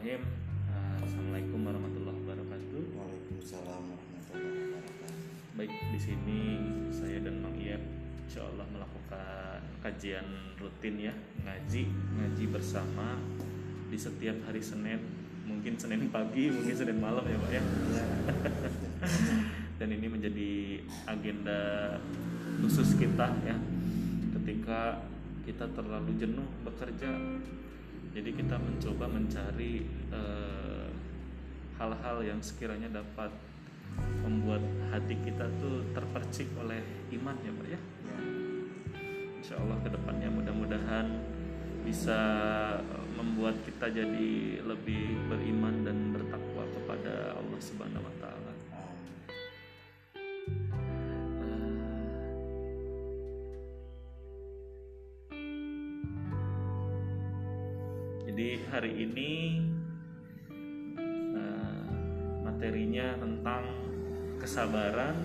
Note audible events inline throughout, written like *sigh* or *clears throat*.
Bismillahirrahmanirrahim. Uh, Assalamualaikum warahmatullahi wabarakatuh. Waalaikumsalam warahmatullahi wabarakatuh. Baik, di sini saya dan Mang Iyep insya Allah melakukan kajian rutin ya, ngaji, ngaji bersama di setiap hari Senin, mungkin Senin pagi, mungkin Senin malam ya Pak ya. Ya, Dan ini menjadi agenda khusus kita ya, ketika kita terlalu jenuh bekerja, jadi kita mencoba mencari eh, hal-hal yang sekiranya dapat membuat hati kita tuh terpercik oleh iman ya Pak ya. ya. Insya Allah ke depannya mudah-mudahan bisa membuat kita jadi lebih beriman dan bertakwa kepada Allah Subhanahu Wa Taala. Hari ini eh, materinya tentang kesabaran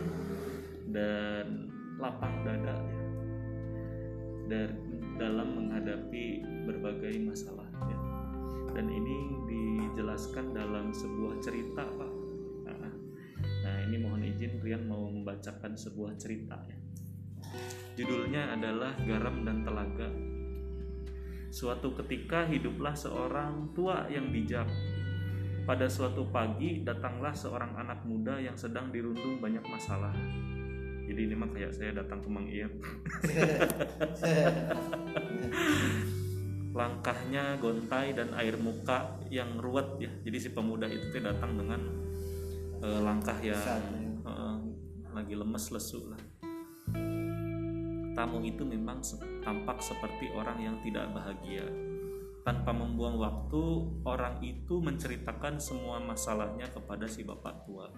dan lapang dada. Dan dalam menghadapi berbagai masalah ya. Dan ini dijelaskan dalam sebuah cerita Pak. Nah, Nah ini mohon izin Rian mau membacakan sebuah cerita ya. Judulnya adalah Garam dan Telaga. Suatu ketika hiduplah seorang tua yang bijak. Pada suatu pagi datanglah seorang anak muda yang sedang dirundung banyak masalah. Jadi ini mah kayak saya datang ke Mang Iyep. Langkahnya gontai dan air muka yang ruwet ya. Jadi si pemuda itu datang dengan eh, langkah yang ya. eh, lagi lemes lesu lah. Tamu itu memang tampak seperti orang yang tidak bahagia. Tanpa membuang waktu, orang itu menceritakan semua masalahnya kepada si bapak tua.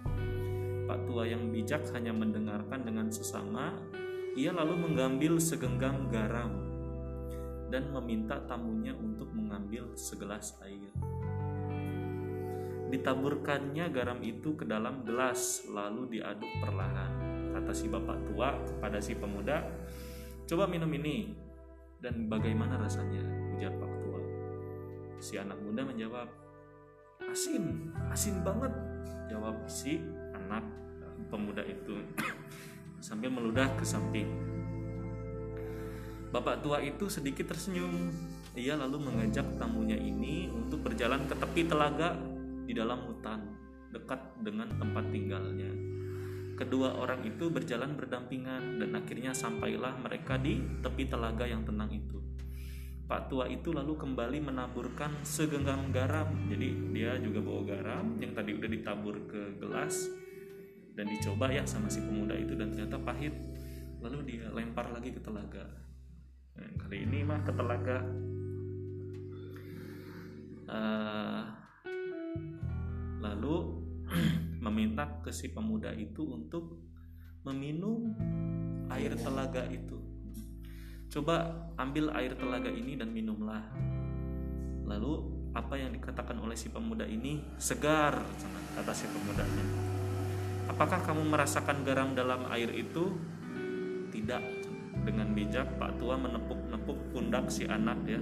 Pak tua yang bijak hanya mendengarkan dengan sesama. Ia lalu mengambil segenggam garam dan meminta tamunya untuk mengambil segelas air. Ditaburkannya garam itu ke dalam gelas, lalu diaduk perlahan. Kata si bapak tua kepada si pemuda, "Coba minum ini." Dan bagaimana rasanya? ujar pak tua. Si anak muda menjawab, "Asin, asin banget." Jawab si anak pemuda itu *coughs* sambil meludah ke samping. Bapak tua itu sedikit tersenyum. Ia lalu mengajak tamunya ini untuk berjalan ke tepi telaga di dalam hutan dekat dengan tempat tinggalnya. Kedua orang itu berjalan berdampingan dan akhirnya sampailah mereka di tepi telaga yang tenang itu. Pak tua itu lalu kembali menaburkan segenggam garam. Jadi dia juga bawa garam yang tadi udah ditabur ke gelas dan dicoba ya sama si pemuda itu dan ternyata pahit. Lalu dia lempar lagi ke telaga. Nah, kali ini mah ke telaga. Eh, lalu *clears throat* meminta ke si pemuda itu untuk meminum air telaga itu. Coba ambil air telaga ini dan minumlah. Lalu apa yang dikatakan oleh si pemuda ini segar, kata si pemudanya. Apakah kamu merasakan garam dalam air itu? Tidak. Dengan bijak Pak Tua menepuk-nepuk pundak si anak ya,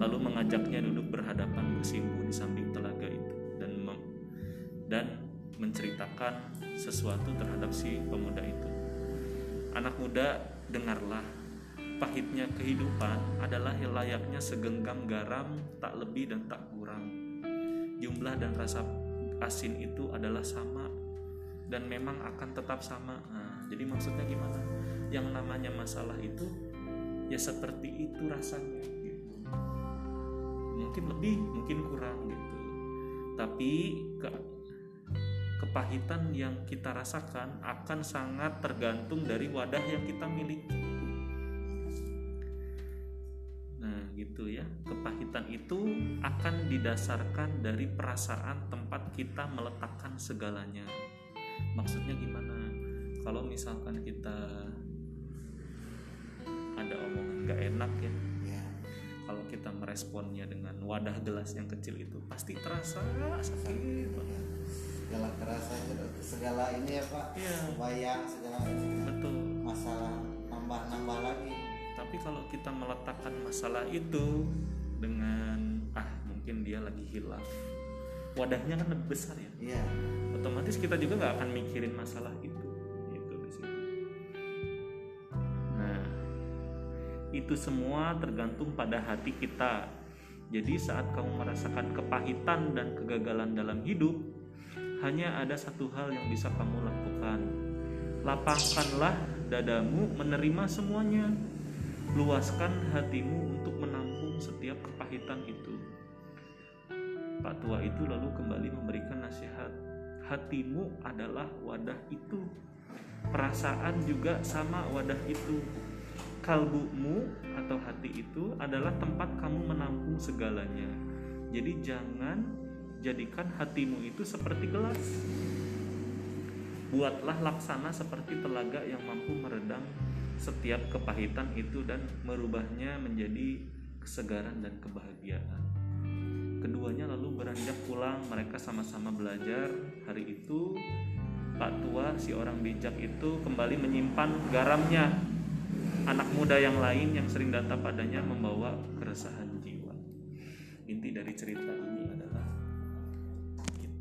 lalu mengajaknya duduk berhadapan bersimpuh di samping telaga itu dan dan menceritakan sesuatu terhadap si pemuda itu. Anak muda, dengarlah. Pahitnya kehidupan adalah layaknya segenggam garam tak lebih dan tak kurang. Jumlah dan rasa asin itu adalah sama dan memang akan tetap sama. Nah, jadi maksudnya gimana? Yang namanya masalah itu ya seperti itu rasanya gitu. Mungkin lebih, mungkin kurang gitu. Tapi ke kepahitan yang kita rasakan akan sangat tergantung dari wadah yang kita miliki. Nah, gitu ya. Kepahitan itu akan didasarkan dari perasaan tempat kita meletakkan segalanya. Maksudnya gimana? Kalau misalkan kita ada omongan gak enak ya, ya. kalau kita meresponnya dengan wadah gelas yang kecil itu pasti terasa sakit banget. Segala kerasa segala ini ya pak. Iya. bayang segala Betul. masalah nambah nambah lagi. Tapi kalau kita meletakkan masalah itu dengan ah mungkin dia lagi hilang wadahnya kan lebih besar ya. Iya. Otomatis kita juga nggak akan mikirin masalah itu. Itu di situ. Nah itu semua tergantung pada hati kita. Jadi saat kamu merasakan kepahitan dan kegagalan dalam hidup hanya ada satu hal yang bisa kamu lakukan. Lapangkanlah dadamu menerima semuanya. Luaskan hatimu untuk menampung setiap kepahitan itu. Pak tua itu lalu kembali memberikan nasihat. Hatimu adalah wadah itu. Perasaan juga sama wadah itu. Kalbumu atau hati itu adalah tempat kamu menampung segalanya. Jadi jangan jadikan hatimu itu seperti gelas. Buatlah laksana seperti telaga yang mampu meredam setiap kepahitan itu dan merubahnya menjadi kesegaran dan kebahagiaan. Keduanya lalu beranjak pulang mereka sama-sama belajar. Hari itu Pak tua si orang bijak itu kembali menyimpan garamnya. Anak muda yang lain yang sering datang padanya membawa keresahan jiwa. Inti dari cerita ini adalah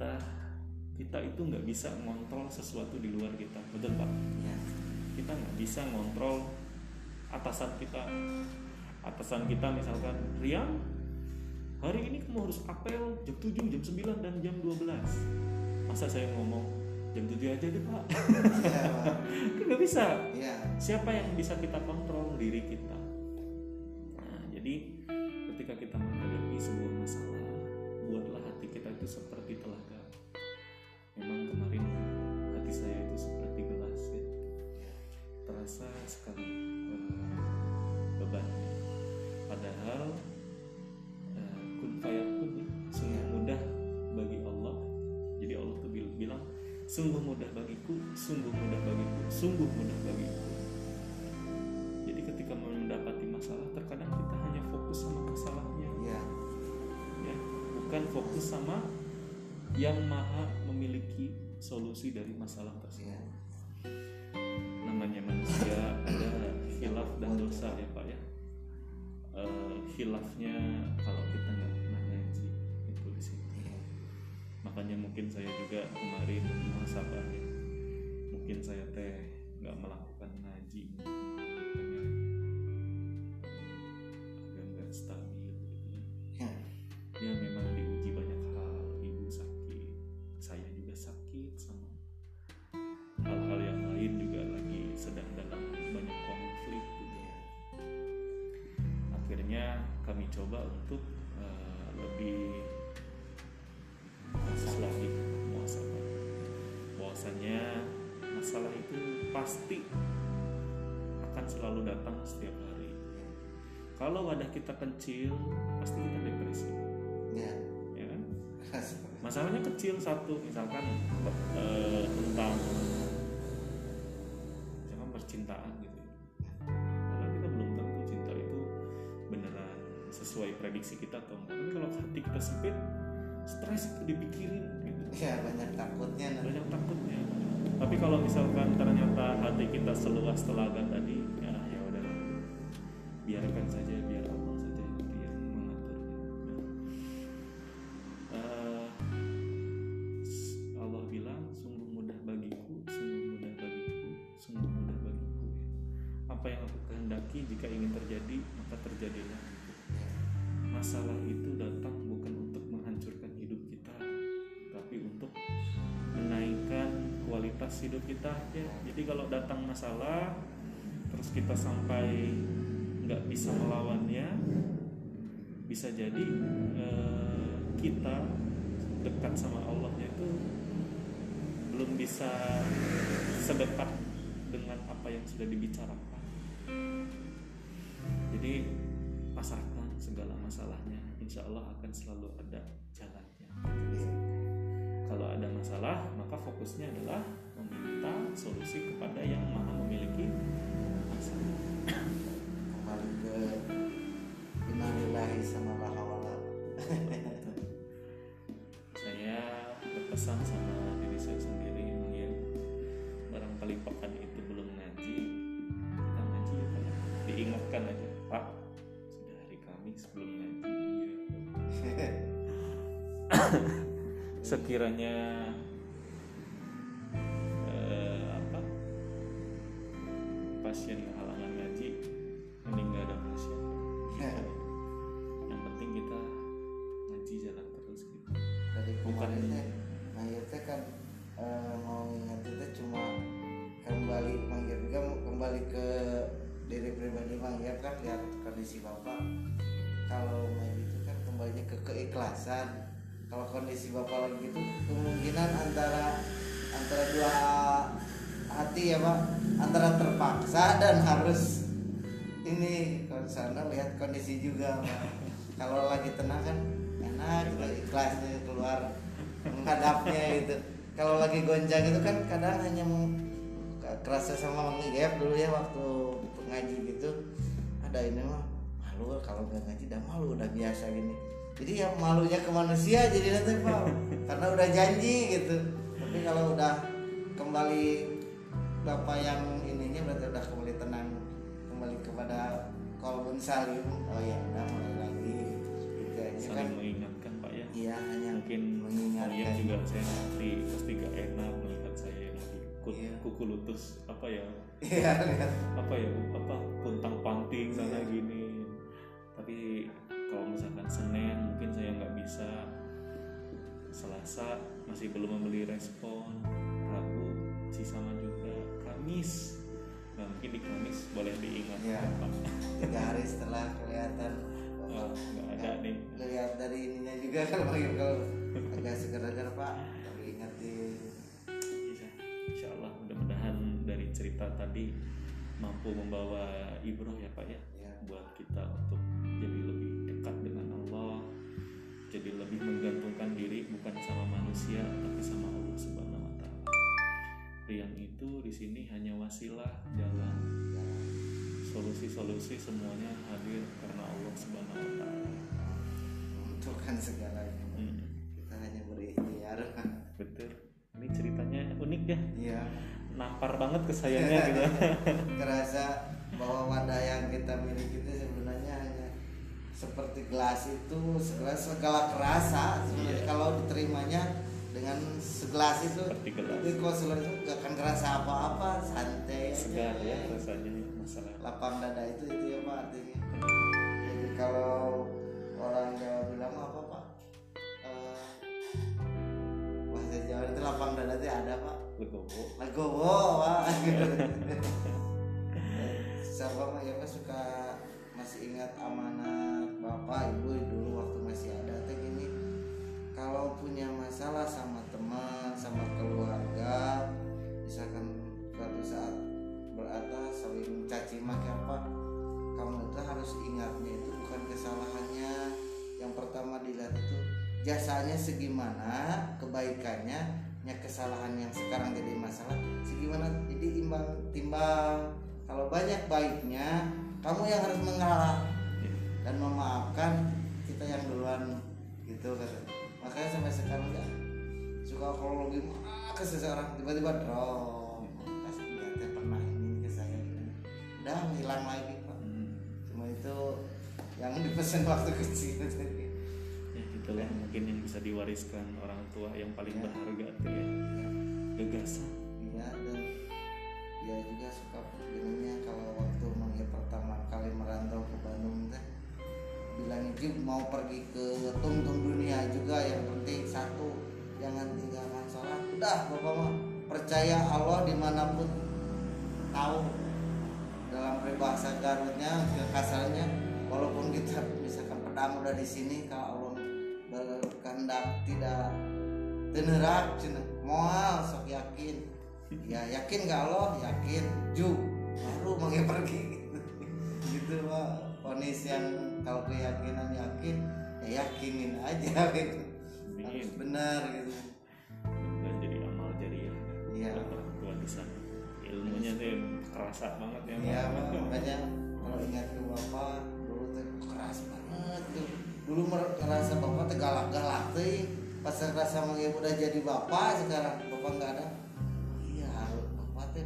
kita kita itu nggak bisa ngontrol sesuatu di luar kita. Betul pak? Iya. Kita nggak bisa ngontrol atasan kita. Atasan kita misalkan Rian hari ini kamu harus apel jam 7, jam 9 dan jam 12 masa saya ngomong jam 7 aja deh pak. Pak. kan nggak bisa. Iya. Siapa yang bisa kita kontrol? Diri kita. Nah, jadi ketika kita menghadapi sebuah masalah buatlah hati kita itu seperti terasa sekali eh, bebannya padahal eh, kun fayakun ya, sungguh mudah bagi Allah. Jadi Allah tuh bil- bilang sungguh mudah bagiku sungguh mudah bagiku sungguh mudah bagiku. Jadi ketika mendapati masalah terkadang kita hanya fokus sama masalahnya iya ya bukan fokus sama yang maha memiliki solusi dari masalah tersebut. Iya namanya manusia ada hilaf dan dosa ya pak ya. Eh, hilafnya kalau kita nggak pernah ngaji itu di situ. Makanya mungkin saya juga kemarin muhasabah ya mungkin saya teh nggak melakukan ngaji kita kecil pasti kita depresi. Iya. Ya kan? Masalahnya kecil satu misalkan eh, tentang misalkan percintaan gitu. Karena kita belum tentu cinta itu beneran sesuai prediksi kita atau enggak. Tapi kalau hati kita sempit stres itu dipikirin gitu. Iya banyak takutnya banyak takutnya. Tapi kalau misalkan ternyata hati kita seluas telaga tadi ya ya udah. Biarkan saja kita sampai nggak bisa melawannya bisa jadi eh, kita dekat sama Allahnya itu belum bisa sedekat dengan apa yang sudah dibicarakan. Jadi pasrahkan segala masalahnya. Insya Allah akan selalu ada jalannya. Kalau ada masalah maka fokusnya adalah meminta solusi kepada yang maha memiliki kembali ke innalillahi sama la hawla saya berpesan sama diri saya sendiri ya barangkali pekan itu belum ngaji kita ngaji ya Pak ya. diingatkan aja Pak sudah hari Kamis belum ngaji ya. *laughs* sekiranya kondisi juga kalau lagi tenang kan enak gitu ikhlasnya keluar menghadapnya gitu. Kalau lagi gonjang itu kan kadang hanya kerasa sama Mang Igep dulu ya waktu ngaji gitu. Ada ini mah malu kalau nggak ngaji udah malu udah biasa gini. Jadi ya malunya ke manusia jadi nanti pak. Karena udah janji gitu. Tapi kalau udah kembali bapak yang ininya berarti udah kembali tenang kembali kepada kolbun salim oh ya udah mulai lagi. Aja kan mengingatkan pak ya. Iya hanya mungkin mengingatkan. kalian juga saya ngerti pasti gak enak melihat saya yang lagi ku- Iya. kuku lutus apa ya? Iya lihat. Apa ya apa puntang panting sana Iya. gini. Tapi kalau misalkan senin mungkin saya nggak bisa. Selasa masih belum membeli respon. Rabu masih sama juga kamis nah mungkin di kamis boleh diingat. Pak. tiga hari setelah kelihatan. Oh, nggak ada nih. lihat dari ininya juga kalau kalau agak segar-segar pak. Tapi ingetin Iya, insya Allah. Mudah-mudahan dari cerita tadi mampu membawa ibroh ya Pak ya. Ya buat kita untuk jadi lebih dekat dengan Allah jadi lebih menggantungkan diri bukan sama manusia tapi sama Allah Subhanahu yang itu di sini hanya wasilah jalan solusi-solusi semuanya hadir karena Allah Subhanahu Wa Taala. Menentukan segalanya Hmm, kita hanya berikhtiar *laughs* betul. Ini ceritanya unik ya? Iya. Nampar banget ke sayanya gitu. *laughs* Kerasa bahwa wadah yang kita miliki itu sebenarnya hanya seperti gelas itu segala segala kerasa. Sebenarnya Iya. kalau diterimanya dengan segelas itu Seperti gelas. tapi kalau segelas itu gak akan kerasa apa-apa santai aja. segar ya rasanya masalah. Lapang dada itu itu ya pak artinya. Jadi kalau orang Jawa bilang apa pak? Eh, bahasa Jawa itu lapang dada itu ada pak. Legowo. Legowo pak. *laughs* Siapa mah ya Pak, suka masih ingat amanat bapak ibu dulu waktu masih ada kalau punya masalah sama teman sama keluarga misalkan suatu saat berada saling caci maki apa kamu itu harus ingatnya itu bukan kesalahannya. Yang pertama dilihat itu jasanya segimana kebaikannya nya kesalahan yang sekarang jadi masalah segimana jadi imbang timbang. Kalau banyak baiknya kamu yang harus mengalah Ya. dan memaafkan kita yang duluan gitu makanya sampai sekarang ya suka kalau lagi marah ke seseorang tiba-tiba drop. Kasih dia teh pernah ini ke saya. Udah hilang lagi pak. Hmm. cuma itu yang dipesan waktu *laughs* kecil ya itulah mungkin yang bisa diwariskan orang tua yang paling Ya. berharga tuh ya. Gagasan. Iya dan dia juga suka ininya kalau waktu manggil pertama kali merantau ke Bandung teh bilang itu mau pergi ke tungtung dunia juga yang penting satu jangan tinggalkan sholat. Udah bapak mah percaya Allah di mana pun tahu. Dalam peribahasa Garutnya kasarnya walaupun kita misalkan pedang udah di sini kalau Allah berkehendak tidak tenerak cina moal sok yakin. Ya yakin gak Allah? Yakin. Ju baru mau pergi. *laughs* Gitu gitu ponis yang kalau keyakinan yakin ya yakinin aja *laughs* gitu. Harus benar gitu. Dan jadi amal jariah Iya. buat orang tua di sana. Ilmunya tuh kerasa banget ya ya. Pak. makanya kalau ingat ke bapak dulu tuh keras banget tuh. Dulu mer- ngerasa bapak tuh galak-galak tuh pas ngerasa mau ibu udah jadi bapak sekarang bapak nggak ada. Iya bapak teh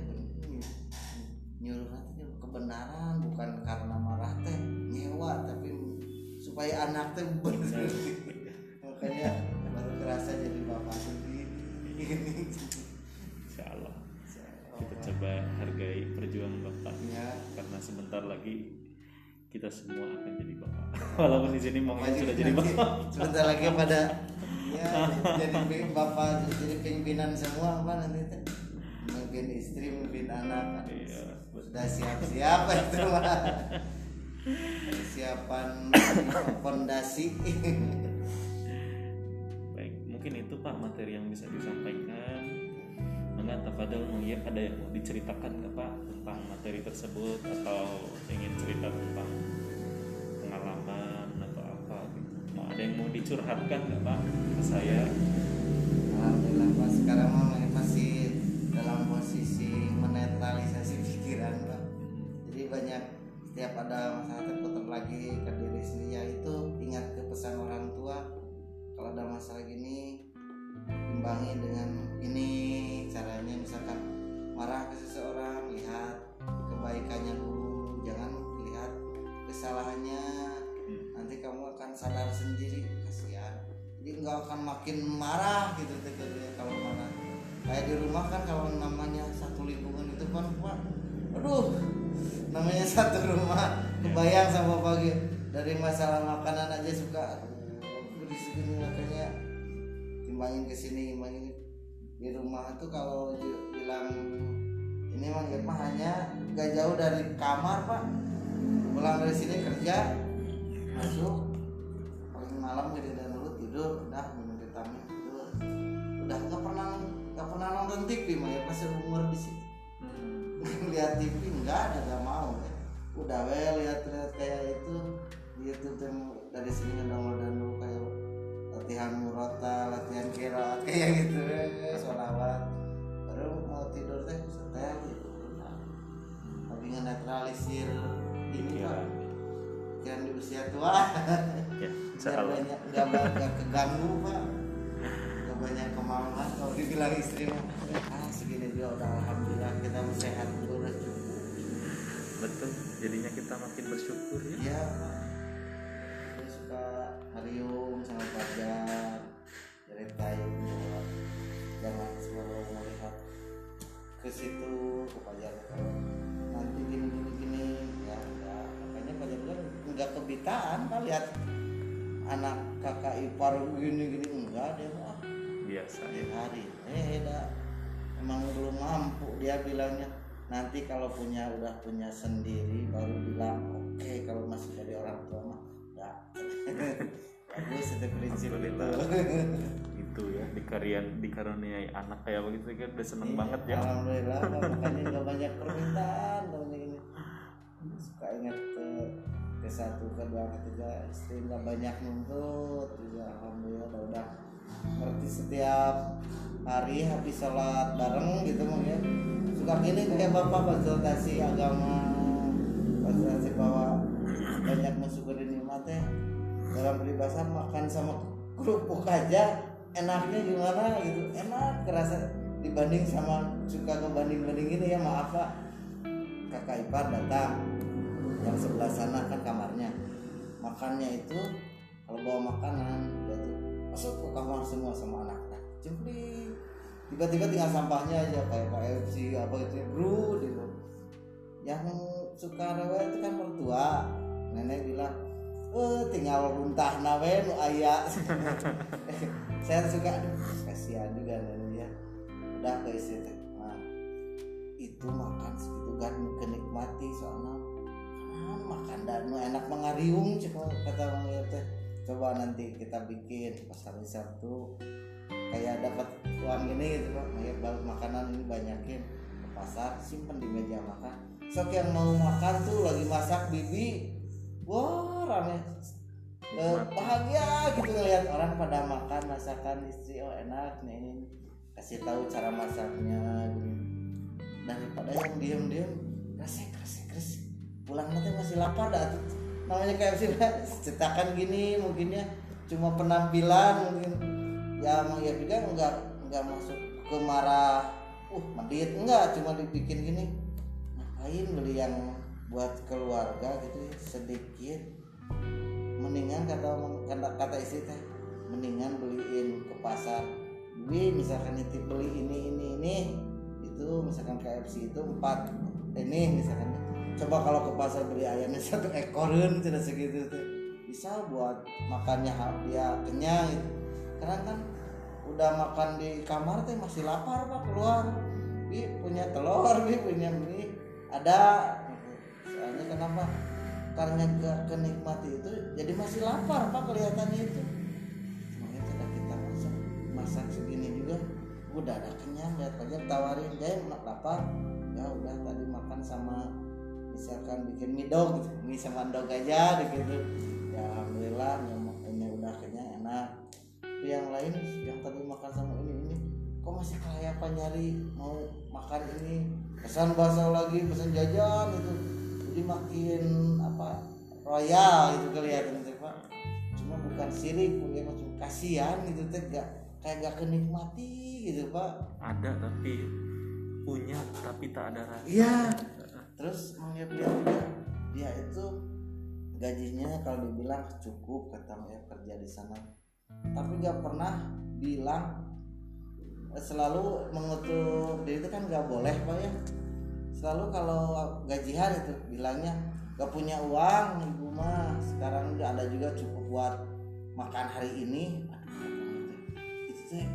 nyuruh nanti kebenaran bukan karena marah teh nyewa tapi supaya anak teh bener *laughs* makanya baru kerasa jadi bapak gini Insya Allah kita coba hargai perjuangan bapak. Ya karena sebentar lagi kita semua akan jadi bapak. *laughs* Walaupun di sini Maju sudah jadi bapak. sebentar lagi pada ya *laughs* jadi bapak jadi pimpinan semua apa nanti teh mungkin istri mungkin anak. Iya. sudah siap-siap itu mah persiapan fondasi. Baik mungkin itu pak materi yang bisa disampaikan. Mangga tafadhol mungkin ada yang mau diceritakan nggak pak tentang materi tersebut? Atau ingin cerita tentang pengalaman atau apa gitu? Mau ada yang mau dicurhatkan nggak pak ke saya? Alhamdulillah Pak. Sekarang masih dalam posisi menetralisasi pikiran Pak. Jadi banyak setiap ada masalah terputar lagi ke diri sendiri yaitu ingat ke pesan orang tua kalau ada masalah gini imbangi dengan ini caranya misalkan marah ke seseorang lihat kebaikannya dulu jangan lihat kesalahannya. Hmm. nanti kamu akan sadar sendiri kasihan. Jadi nggak akan makin marah gitu dia kalau marah. Kayak di rumah kan kalau namanya satu lingkungan itu kan pak aduh namanya *laughs* satu rumah. Kebayang sama pagi dari masalah makanan aja suka. Aduh berisik ini makanya timbangin ke sini timbangin di rumah itu kalau bilang ini mah ya mah hanya gak jauh dari kamar pak. Pulang dari sini kerja masuk. Paling malam jadi dan dulu tidur. Udah minum vitamin tidur. Udah nggak pernah nggak pernah nonton TV mah ya pas umur di situ lihat TV enggak ada nggak mau ya. udah we lihat lihat kayak itu. YouTube tuh dari sini ngedownload dan dulu kayak latihan murata latihan kiraat *laughs* kayak gitu we. Sholawat baru mau tidur teh setel gitu. Udah lagi ngenetralisir ini pak. Pikiran di usia tua. *laughs* Ya banyak nggak banyak keganggu pak. Nggak banyak kemauan kalau dibilang istri mah ah segini juga udah alhamdulillah kita sehat betul jadinya kita makin bersyukur ya. Iya pak Saya suka harium sama pajar dari kayu jangan selalu melihat ke situ ke pajar kalau nanti gini gini. Gini ya. Enggak makanya pajar bilang enggak kebitaan pak. Lihat anak kakak ipar gini gini enggak dia mah biasa. ya tiap hari eh dah emang belum mampu dia bilangnya. Nanti kalau punya udah punya sendiri baru bilang oke kalau masih dari orang tua mah enggak *laughs* bagus itu prinsip itu. Alhamdulillah. itu ya dikarian dikaruniai anak kayak begitu kan udah seneng Iya, banget ya. alhamdulillah *laughs* makanya nggak banyak permintaan kalau ini suka ingat ke ke satu kedua ketiga istri nggak banyak nuntut juga alhamdulillah udah, udah ngerti setiap hari habis sholat bareng gitu mah ya. Suka gini kayak bapak konsultasi agama konsultasi bahwa banyak mensyukuri nikmatnya dalam peribahasa makan sama kerupuk aja enaknya gimana gitu. Enak kerasa dibanding sama suka ngebanding banding gini ya. Maaf pak. Kakak ipar datang yang sebelah sana kan kamarnya. Makannya itu kalau bawa makanan masuk ke kamar semua sama jempli. Tiba-tiba tinggal sampahnya aja kayak KFC apa itu bro gitu. Yang suka rewel itu kan mertua nenek bilang eh tinggal muntah nawe nu aya *laughs* saya suka kasihan juga nenek ya. Udah ke istri nah, itu makan segitu kan kenikmati soalnya. Kan makan dan enak mengariung cek kata bang ya teh coba nanti kita bikin pas hari Sabtu. Kayak dapat uang gini gitu pak. Kayak baru makanan ini banyakin ke pasar simpen di meja makan. Sok yang mau makan tuh lagi masak bibi. Wah rame. Eh, bahagia gitu ngeliat orang pada makan masakan istri. Oh enak nih kasih tahu cara masaknya gitu. Daripada yang diem diem resek resek resek pulang nanti masih lapar dah tuh. Namanya sih cetakan gini mungkinnya cuma penampilan mungkin. Ya emang ya juga enggak enggak masuk ke marah uh medit enggak cuma dibikin gini. Ngapain beli yang buat keluarga gitu ya, sedikit. Mendingan kata kata, kata istri teh mendingan beliin ke pasar. Bi misalkan nitip beli ini ini ini. Itu misalkan KFC itu empat. Ini misalkan coba kalau ke pasar beli ayamnya *laughs* satu ekorin tidak segitu tuh. Bisa buat makannya dia kenyang gitu. karena kan udah makan di kamar teh masih lapar pak keluar. Bi punya telur bi punya mie ada. Soalnya kenapa? Karena gak kenikmati itu jadi masih lapar pak kelihatannya itu. Makanya tidak kita masak masak segini juga udah ada kenyang lihat aja tawarin dia lapar. Ya udah tadi makan sama misalkan bikin mie dog gitu. Mie sama dog aja gitu. Ya alhamdulillah yang makannya udah kenyang enak. Tapi yang lain yang tadi makan sama ini ini. Kok masih kelayapan nyari mau makan ini? Pesan bakso lagi pesan jajan itu jadi makin apa royal itu kelihatan tuh pak. Cuma bukan sirik mungkin macam kasihan gitu teh. Gak kayak gak kenikmati gitu pak. Ada tapi punya tapi tak ada rasa. Iya. Terus mengingat dia dia itu gajinya kalau dibilang cukup kata ya kerja di sana. Tapi gak pernah bilang eh, selalu mengutuk dia itu kan gak boleh pak ya. Selalu kalau gajian itu bilangnya gak punya uang ibu mah. Sekarang udah ada juga cukup buat makan hari ini. Katanya itu teh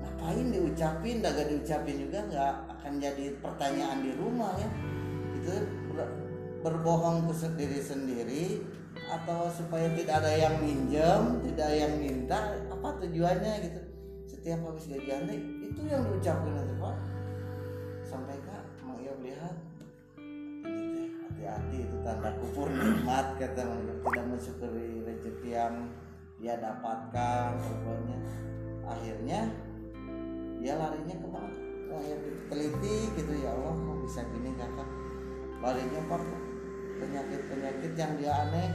ngapain diucapin? Gak diucapin juga nggak akan jadi pertanyaan di rumah ya itu ber- berbohong ke se- diri sendiri atau supaya tidak ada yang minjem tidak ada yang minta apa tujuannya gitu. Setiap habis gajian itu yang diucapin itu pak. Sampai kak mau ia melihat hati-hati itu tanda kufur nikmat kata tidak mensyukuri rezeki yang dia dapatkan pokoknya akhirnya dia larinya ke mana? Mang Iep teliti gitu ya Allah kok bisa gini kakak larinya pak penyakit-penyakit yang dia aneh.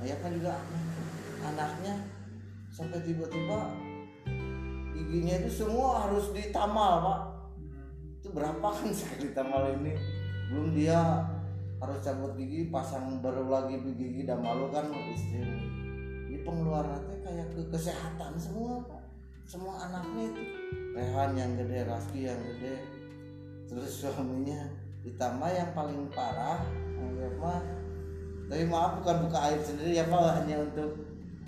Ya kan juga aneh anaknya sampai tiba-tiba giginya itu semua harus ditamal pak. Itu berapa kan *laughs* sekali tamal ini? Belum dia harus cabut gigi pasang baru lagi gigi dan malu kan istri. Ini pengeluarannya kayak ke kesehatan semua pak. Semua anaknya itu. Rehan yang gede Raski yang gede terus suaminya ditambah yang paling parah ya mah tapi maaf bukan buka aib sendiri ya pak hanya untuk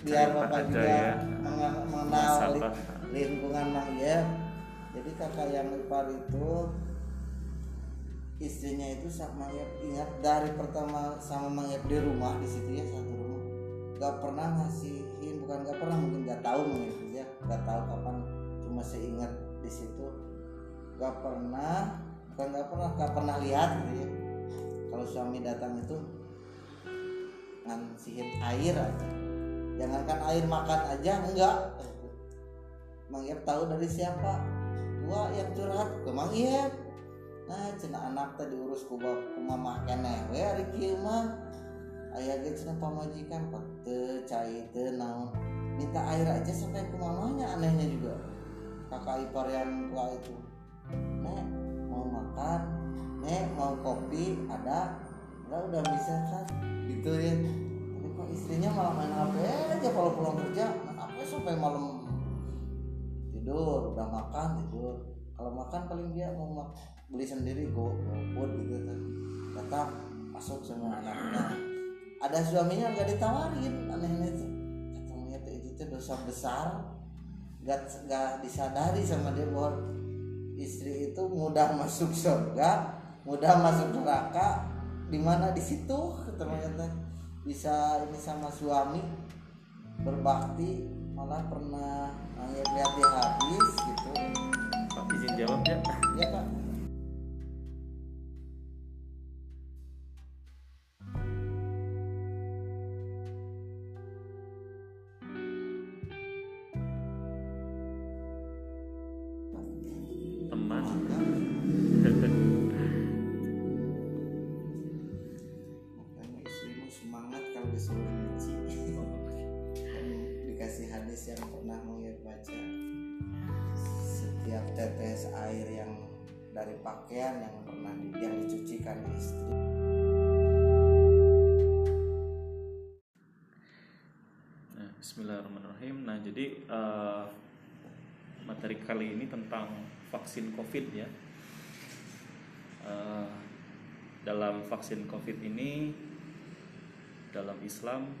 biar Cerita bapak juga ya. mengen- mengenal li- lingkungan Mang Yep. Jadi kakak yang ipar itu istrinya itu sama Yep ingat dari pertama sama Mang Yep di rumah di situ ya satu rumah gak pernah ngasihin bukan gak pernah mungkin gak tahu mungkin ya gak tahu kapan cuma seingat di situ gak pernah bukan gak pernah gak pernah lihat gitu ya. Kalau suami datang itu ngasihin air aja. Jangankan air makan aja enggak. Mang Yep tahu dari siapa? Dua yang curhat ke Mang nah cina anak tadi urus ku mamah keneh we ari kieu mah. Aya ge cina pamajikan pak teu cai teu naon. Minta air aja sampai ke mamanya anehnya juga. Kakak ipar yang tua itu makan nek mau kopi ada enggak udah bisa kan gitu ya tapi kok istrinya malah main HP aja kalau pulang kerja? Main HP sampai malam tidur udah makan tidur. Kalau makan paling dia mau mak- beli sendiri go food gitu kan. Datang masuk semua anaknya. Ada suaminya nggak ditawarin anehnya itu katanya itu tuh dosa besar. Nggak nggak disadari sama dia bahwa istri itu mudah masuk surga mudah masuk neraka. Di mana? Di situ ternyata bisa ini sama suami berbakti malah pernah lihat dia habis gitu. Pak izin jawab ya. Ya kak vaksin COVID ya. Eh, dalam vaksin COVID ini dalam Islam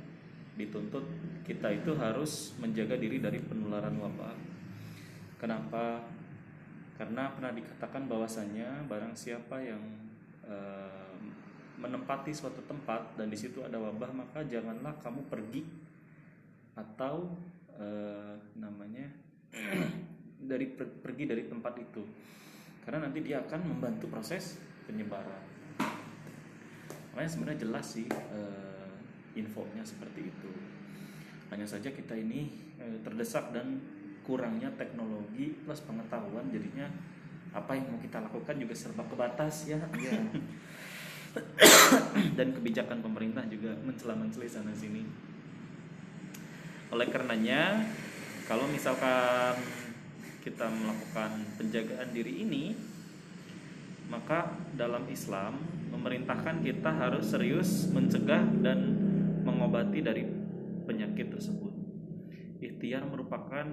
dituntut kita itu harus menjaga diri dari penularan wabah. Kenapa? Karena pernah dikatakan bahwasanya barang siapa yang eh, menempati suatu tempat dan di situ ada wabah maka janganlah kamu pergi atau eh, namanya *clears throat* dari per- pergi dari tempat itu karena nanti dia akan membantu proses penyebaran makanya sebenarnya jelas sih eh, infonya seperti itu hanya saja kita ini eh, terdesak dan kurangnya teknologi plus pengetahuan jadinya apa yang mau kita lakukan juga serba kebatas ya Iya. *coughs* dan kebijakan pemerintah juga mencela-mencela sana sini. Oleh karenanya, kalau misalkan kita melakukan penjagaan diri ini, maka dalam Islam memerintahkan kita harus serius mencegah dan mengobati dari penyakit tersebut. Ikhtiar merupakan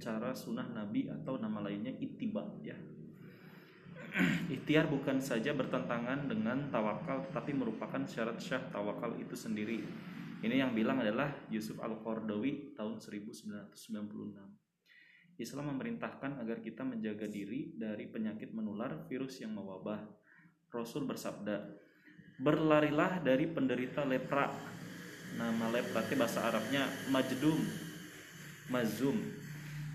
cara sunnah Nabi atau nama lainnya ittiba ya. *clears throat* Ikhtiar bukan saja bertentangan dengan tawakal tetapi merupakan syarat syah tawakal itu sendiri. Ini yang bilang adalah Yusuf Al-Qardawi tahun 1996. Islam memerintahkan agar kita menjaga diri dari penyakit menular virus yang mewabah. Rasul bersabda, "Berlarilah dari penderita lepra." Nama lepra itu bahasa Arabnya majdum, mazum.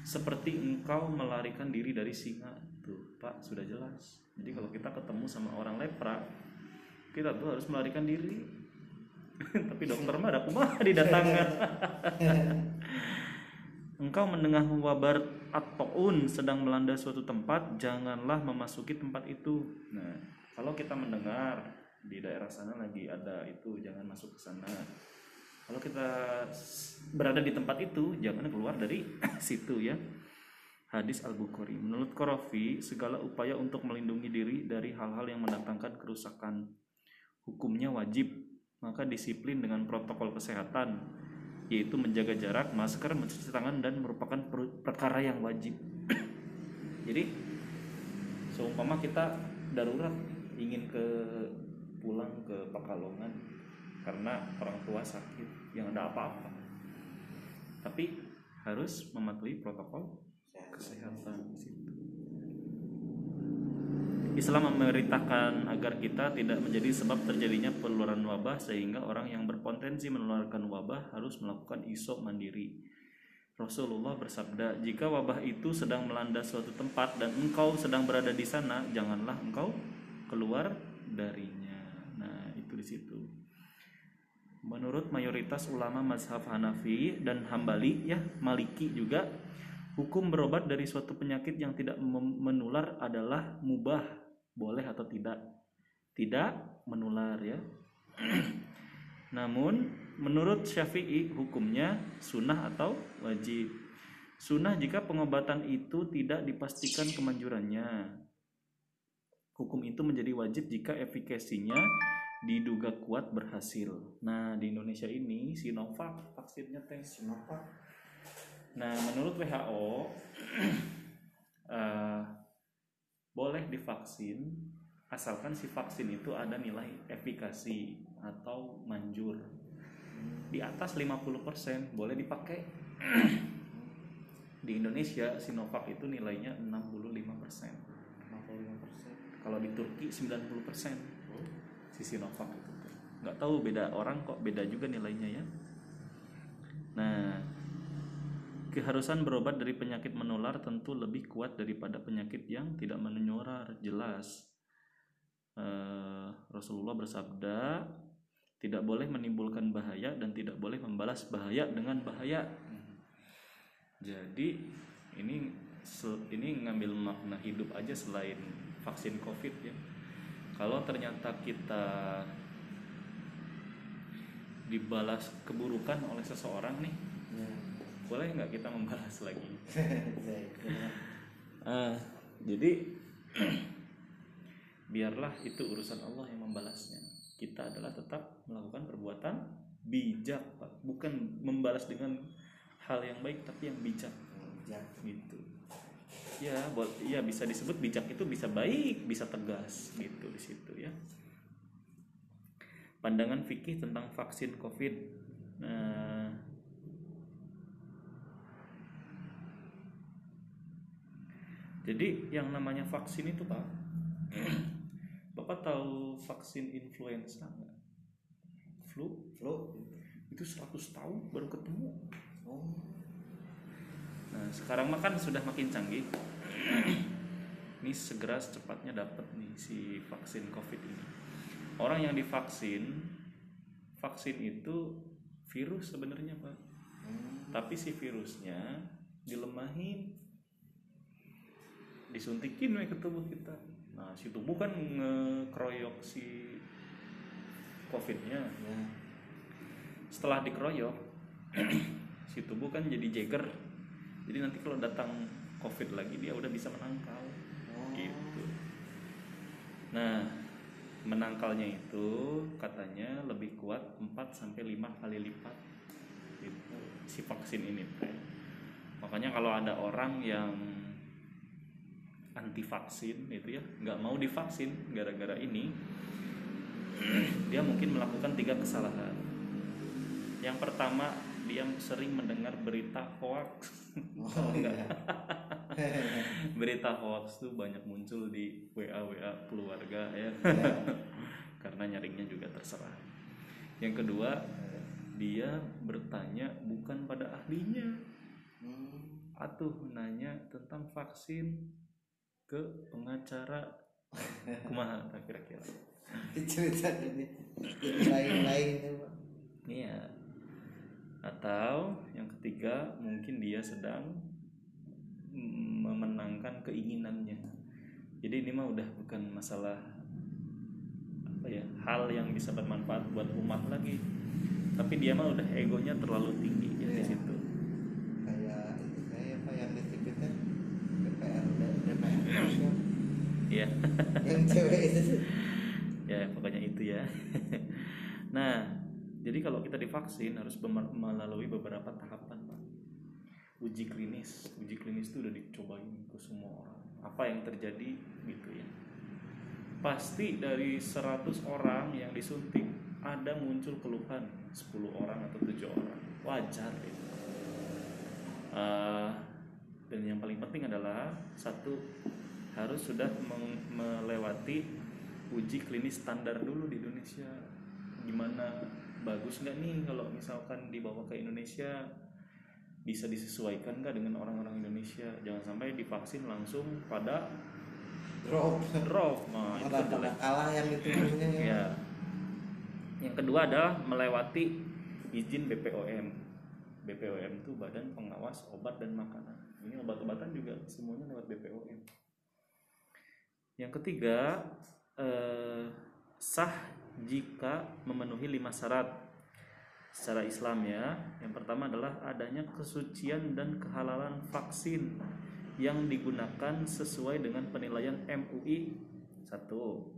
Seperti engkau melarikan diri dari singa. Tuh, Pak, sudah jelas. Jadi kalau kita ketemu sama orang lepra, kita tuh harus melarikan diri. *laughs* Tapi dokter mah ada kumaha didatangan. *laughs* Engkau mendengar wabar at-taun sedang melanda suatu tempat, janganlah memasuki tempat itu. Nah, kalau kita mendengar di daerah sana lagi ada itu, jangan masuk ke sana. Kalau kita berada di tempat itu, jangan keluar dari *coughs* situ ya. Hadis Al-Bukhari. Menurut Qarafi, segala upaya untuk melindungi diri dari hal-hal yang mendatangkan kerusakan hukumnya wajib. Maka disiplin dengan protokol kesehatan, yaitu menjaga jarak, masker, mencuci tangan dan merupakan per- perkara yang wajib. *clears throat* Jadi seumpama kita darurat ingin ke pulang ke Pekalongan karena orang tua sakit yang ada apa-apa. Tapi harus mematuhi protokol kesehatan. Islam memerintahkan agar kita tidak menjadi sebab terjadinya penularan wabah sehingga orang yang berpotensi menularkan wabah harus melakukan isop mandiri. Rasulullah bersabda, "Jika wabah itu sedang melanda suatu tempat dan engkau sedang berada di sana, janganlah engkau keluar darinya." Nah, itu di situ. Menurut mayoritas ulama mazhab Hanafi dan Hambali ya, Maliki juga hukum berobat dari suatu penyakit yang tidak menular adalah mubah, boleh atau tidak. Tidak menular ya. *clears throat* Namun menurut Syafi'i hukumnya sunnah atau wajib. Sunnah jika pengobatan itu tidak dipastikan kemanjurannya. Hukum itu menjadi wajib jika efikasinya diduga kuat berhasil. Nah, di Indonesia ini Sinovac vaksinnya teh Sinovac. Nah, menurut WHO *clears throat* eh, boleh divaksin asalkan si vaksin itu ada nilai efikasi atau manjur di atas 50% boleh dipakai. di Indonesia Sinovac itu nilainya 65%. 55%. Kalau di Turki 90% si Sinovac itu. Nggak tahu beda orang kok beda juga nilainya ya. Nah, keharusan berobat dari penyakit menular tentu lebih kuat daripada penyakit yang tidak menular jelas Eh, Rasulullah bersabda tidak boleh menimbulkan bahaya dan tidak boleh membalas bahaya dengan bahaya jadi ini ini ngambil makna hidup aja selain vaksin covid ya kalau ternyata kita dibalas keburukan oleh seseorang nih. Boleh nggak kita membalas lagi. *laughs* Ah, jadi *clears throat* biarlah itu urusan Allah yang membalasnya. Kita adalah tetap melakukan perbuatan bijak, Pak. Bukan membalas dengan hal yang baik tapi yang bijak Ya. gitu. ya buat ya bisa disebut bijak itu bisa baik bisa tegas gitu di situ ya pandangan fikih tentang vaksin covid nah, jadi yang namanya vaksin itu pak *clears throat* bapak tahu vaksin influenza nggak flu flu itu 100 tahun baru ketemu oh Nah, sekarang mah kan sudah makin canggih. *clears throat* ini segera secepatnya dapat nih si vaksin COVID ini. Orang yang divaksin, vaksin itu virus sebenarnya, Pak. Hmm. Tapi si virusnya dilemahin disuntikin we ke tubuh kita. Nah, si tubuh kan ngekroyok si COVID-nya. ya Setelah dikeroyok, *clears throat* si tubuh kan jadi jagger. Jadi nanti kalau datang COVID lagi dia udah bisa menangkal oh gitu. Nah, menangkalnya itu katanya lebih kuat 4 sampai 5 kali lipat gitu, si vaksin ini teh. Makanya kalau ada orang yang anti vaksin itu ya. Nggak mau divaksin gara-gara ini. *clears throat* Dia mungkin melakukan tiga kesalahan. Yang pertama dia sering mendengar berita hoax. Oh *laughs* iya. *laughs* Berita hoax tuh banyak muncul di WA WA keluarga ya. Ya. *laughs* karena nyaringnya juga terserah. Yang kedua dia bertanya bukan pada ahlinya. Hmm. atau nanya tentang vaksin ke pengacara kumaha *laughs* kira-kira cerita ini lain-lain ya Iya. Atau yang ketiga mungkin dia sedang memenangkan keinginannya. Jadi ini mah udah bukan masalah apa ya hal yang bisa bermanfaat buat umat lagi. Tapi dia mah udah egonya terlalu tinggi ya di Iya. situ. Iya. yang cewek itu ya pokoknya itu ya. *laughs* nah, jadi kalau kita divaksin harus melalui beberapa tahapan, Pak. Uji klinis, uji klinis itu udah dicobain ke semua orang. Apa yang terjadi gitu ya. Pasti dari 100 orang yang disuntik ada muncul keluhan 10 orang atau 7 orang. Wajar itu. Eh, dan yang paling penting adalah satu harus sudah melewati uji klinis standar dulu di Indonesia. Gimana bagus nggak nih kalau misalkan dibawa ke Indonesia? Bisa disesuaikan nggak dengan orang-orang Indonesia? Jangan sampai divaksin langsung pada drop. drop. Nah itu jelek. kalah yang tubuhnya ya. Ya yang kedua adalah melewati izin BPOM BPOM itu Badan Pengawas Obat dan Makanan ini obat-obatan juga semuanya lewat BPOM yang ketiga eh, sah jika memenuhi lima syarat secara Islam ya. Yang pertama adalah adanya kesucian dan kehalalan vaksin yang digunakan sesuai dengan penilaian MUI satu.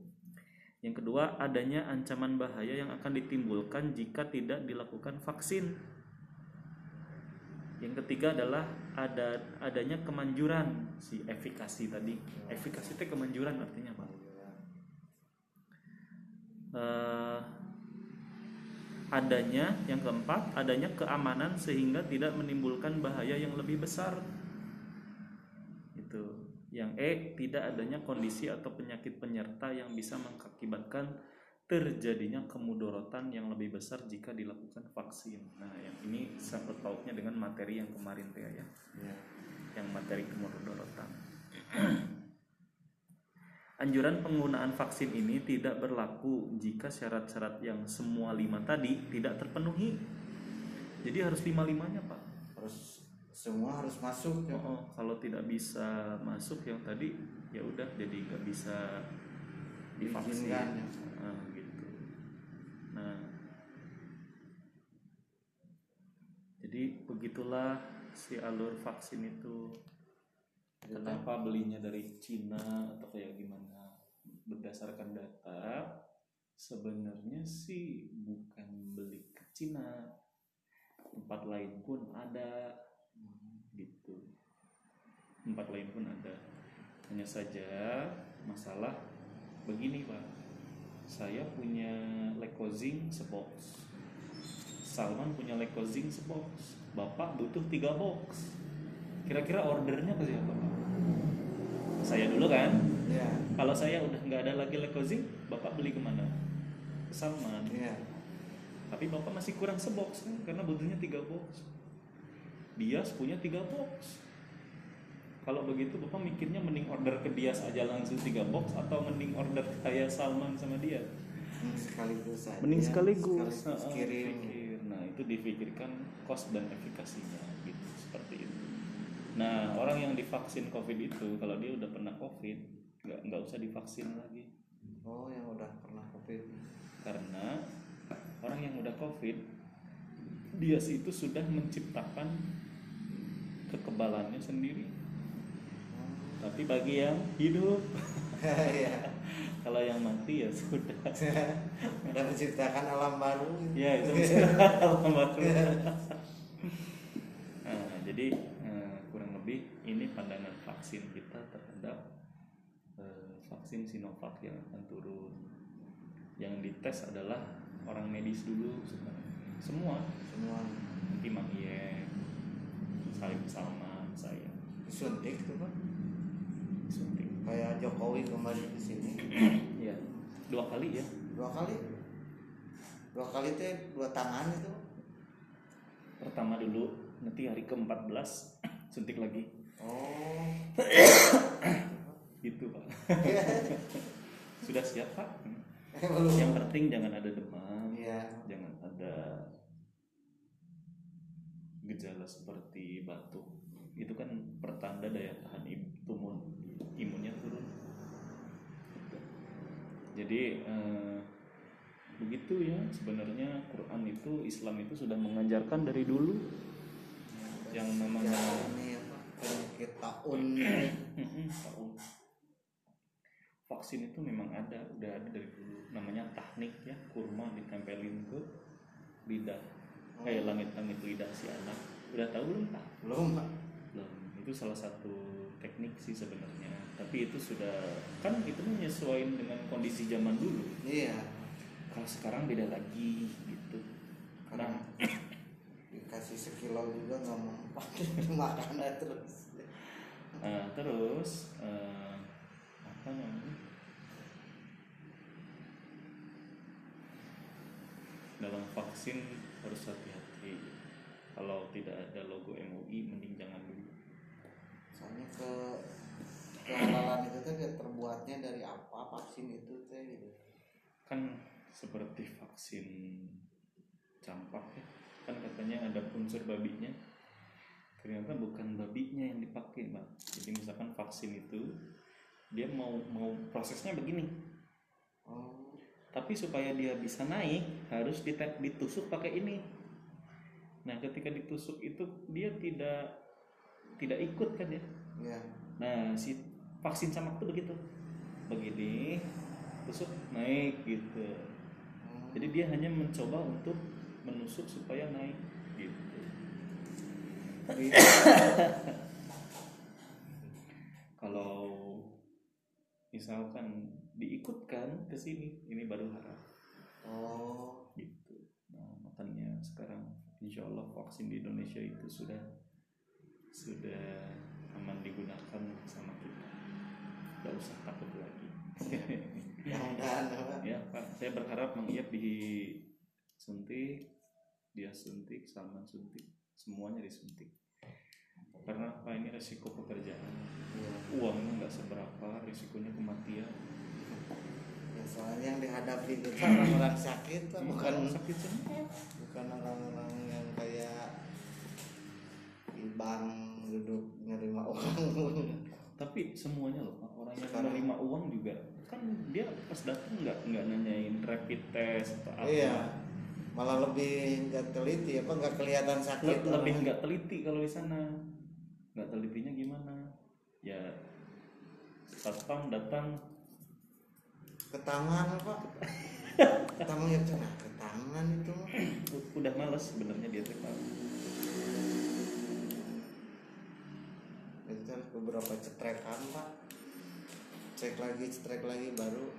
Yang kedua, adanya ancaman bahaya yang akan ditimbulkan jika tidak dilakukan vaksin. Yang ketiga adalah ada adanya kemanjuran si efikasi tadi. Efikasi itu kemanjuran artinya apa? Eh, adanya yang keempat, adanya keamanan sehingga tidak menimbulkan bahaya yang lebih besar. Itu. Yang E, tidak adanya kondisi atau penyakit penyerta yang bisa mengakibatkan terjadinya kemudorotan yang lebih besar jika dilakukan vaksin. Nah, yang ini sangkut pautnya dengan materi yang kemarin teh ya, Ya. yang materi kemudorotan. *clears throat* Anjuran penggunaan vaksin ini tidak berlaku jika syarat-syarat yang semua lima tadi tidak terpenuhi. Jadi harus lima-limanya, Pak. harus semua harus masuk ya Oh, oh, kalau tidak bisa masuk yang tadi ya udah jadi nggak bisa divaksin. Diizinkan, ya. Ah. Nah, begitulah si alur vaksin itu. Kenapa belinya dari Cina atau kayak gimana? Berdasarkan data, sebenarnya sih bukan beli ke Cina. Tempat lain pun ada gitu. tempat lain pun ada hanya saja masalah begini pak saya punya lekozing sebox Salman punya lekozing sebox bapak butuh tiga box. Kira-kira ordernya ke siapa pak? Saya dulu kan? Ya kalau saya udah nggak ada lagi lekozing bapak beli ke mana? Ke Salman. Ya tapi bapak masih kurang sebox kan? Karena butuhnya tiga box. Dias punya tiga box. Kalau begitu bapak mikirnya mending order ke Dias aja langsung tiga box atau mending order kayak Salman sama dia? Mending sekaligus saja. Mending sekaligus, sekaligus kirim itu difikirkan cost dan efikasinya gitu seperti itu. Nah orang yang divaksin covid itu kalau dia udah pernah covid nggak nggak usah divaksin lagi. Oh yang udah pernah covid. Karena orang yang udah covid dia itu sudah menciptakan kekebalannya sendiri. Tapi bagi yang hidup. *laughs* Ya kalau yang mati ya sudah. *laughs* Dan menciptakan alam baru. Ya itu *laughs* bisa alam baru. nah, jadi eh, kurang lebih ini pandangan vaksin kita terhadap eh, vaksin Sinovac yang akan turun. Yang dites adalah orang medis dulu sebenarnya. Semua. Semua. Nanti Mang Iye Salim Salman saya. Disuntik tuh kan suntik kayak Jokowi kemarin di sini. *clears throat* Ya dua kali ya? Dua kali. Dua kali teh dua tangan itu. Pertama dulu nanti hari ke-14 *clears throat* suntik lagi. Oh. *clears throat* Gitu pak. *laughs* *laughs* Sudah siap pak? Belum. Yang penting jangan ada demam iya. jangan ada gejala seperti batuk. Itu kan pertanda daya tahan jadi eh, begitu ya sebenarnya Quran itu Islam itu sudah mengajarkan dari dulu. Yang namanya Ya, penyakit taun. *clears throat* Mm-mm, tahu. vaksin itu memang ada udah ada dari dulu. Namanya teknik ya kurma ditempelin ke lidah. Kayak langit-langit lidah si anak. Udah tahu belum pak? Belum Pak. belum. Itu salah satu teknik sih sebenarnya tapi itu sudah kan itu menyesuaikan dengan kondisi zaman dulu iya kalau sekarang beda lagi gitu karena nah dikasih sekilo juga nggak mau *laughs* makan aja terus Nah, terus eh, apa namanya? Dalam vaksin harus hati-hati. Kalau tidak ada logo MUI, mending jangan dulu. soalnya ke kehalalan itu kayak terbuatnya dari apa vaksin itu teh gitu Kan seperti vaksin campak ya. Kan katanya ada unsur babinya. Ternyata bukan babinya yang dipakai, Mbak. Jadi misalkan vaksin itu dia mau mau prosesnya begini. oh tapi supaya dia bisa naik harus ditet- ditusuk pakai ini nah ketika ditusuk itu dia tidak tidak ikut kan ya iya nah si vaksin sama itu begitu. Begini tusuk naik gitu. Jadi dia hanya mencoba untuk menusuk supaya naik gitu. *coughs* Kalau misalkan diikutkan ke sini ini baru harap oh. Gitu. Nah, makanya sekarang insya Allah vaksin di Indonesia itu sudah sudah aman digunakan sama kita. Tidak usah takut lagi. *laughs* mudah-mudahan apa ya Pak, saya berharap Mang Iyap disuntik, dia suntik, Salman suntik, semuanya disuntik. Karena apa ini resiko pekerjaan. Iya. Uangnya nggak seberapa, risikonya kematian. ya soalnya yang dihadapi itu orang-orang sakit tuh, bukan Orang sakit semua. bukan orang-orang yang kayak di bank duduk nerima uang tapi semuanya loh Pak. orang yang Sekarang. menerima uang juga. Kan dia pas datang nggak nggak nanyain rapid test atau apa? Iya. Malah lebih nggak teliti apa nggak kelihatan Le- sakit lebih orang. nggak teliti kalau di sana. Nggak telitinya gimana? Ya satpam datang. Ke tangan apa ke tangan ya cenah ke tangan itu. Udah males sebenarnya dia tuh Pak. itu kan beberapa cetrekan pak. Cek lagi cetrek lagi baru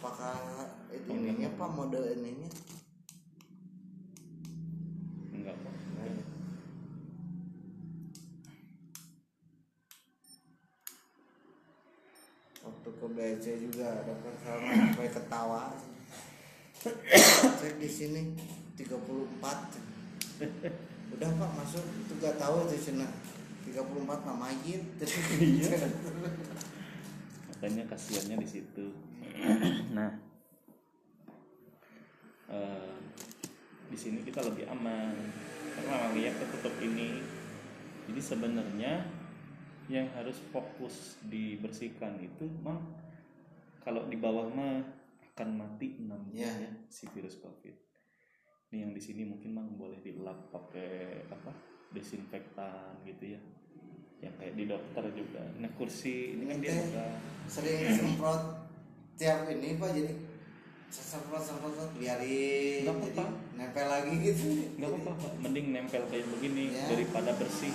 apakah ininya pak mode ininya? Enggak kok waktu ke BC juga dapat sama sampai ketawa. Cek di sini 34 udah pak masuk. Itu gak tahu itu cina 34 mah mayit Iya. makanya kasihannya di situ. *clears throat* Nah eh, di sini kita lebih aman. Karena lihat ketutup ini. Jadi sebenarnya yang harus fokus dibersihkan itu mah kalau di bawah mah akan mati enam Iya. ya si virus covid. Ini yang di sini mungkin mah boleh dilap pakai apa? Desinfektan gitu ya yang kayak di dokter juga. Nah kursi ini kan dia buka sering semprot tiap ini pak jadi semprot semprot biarin Nggak apa-apa. nempel lagi gitu. Nggak apa-apa Pak. mending nempel kayak begini Ya. daripada bersih.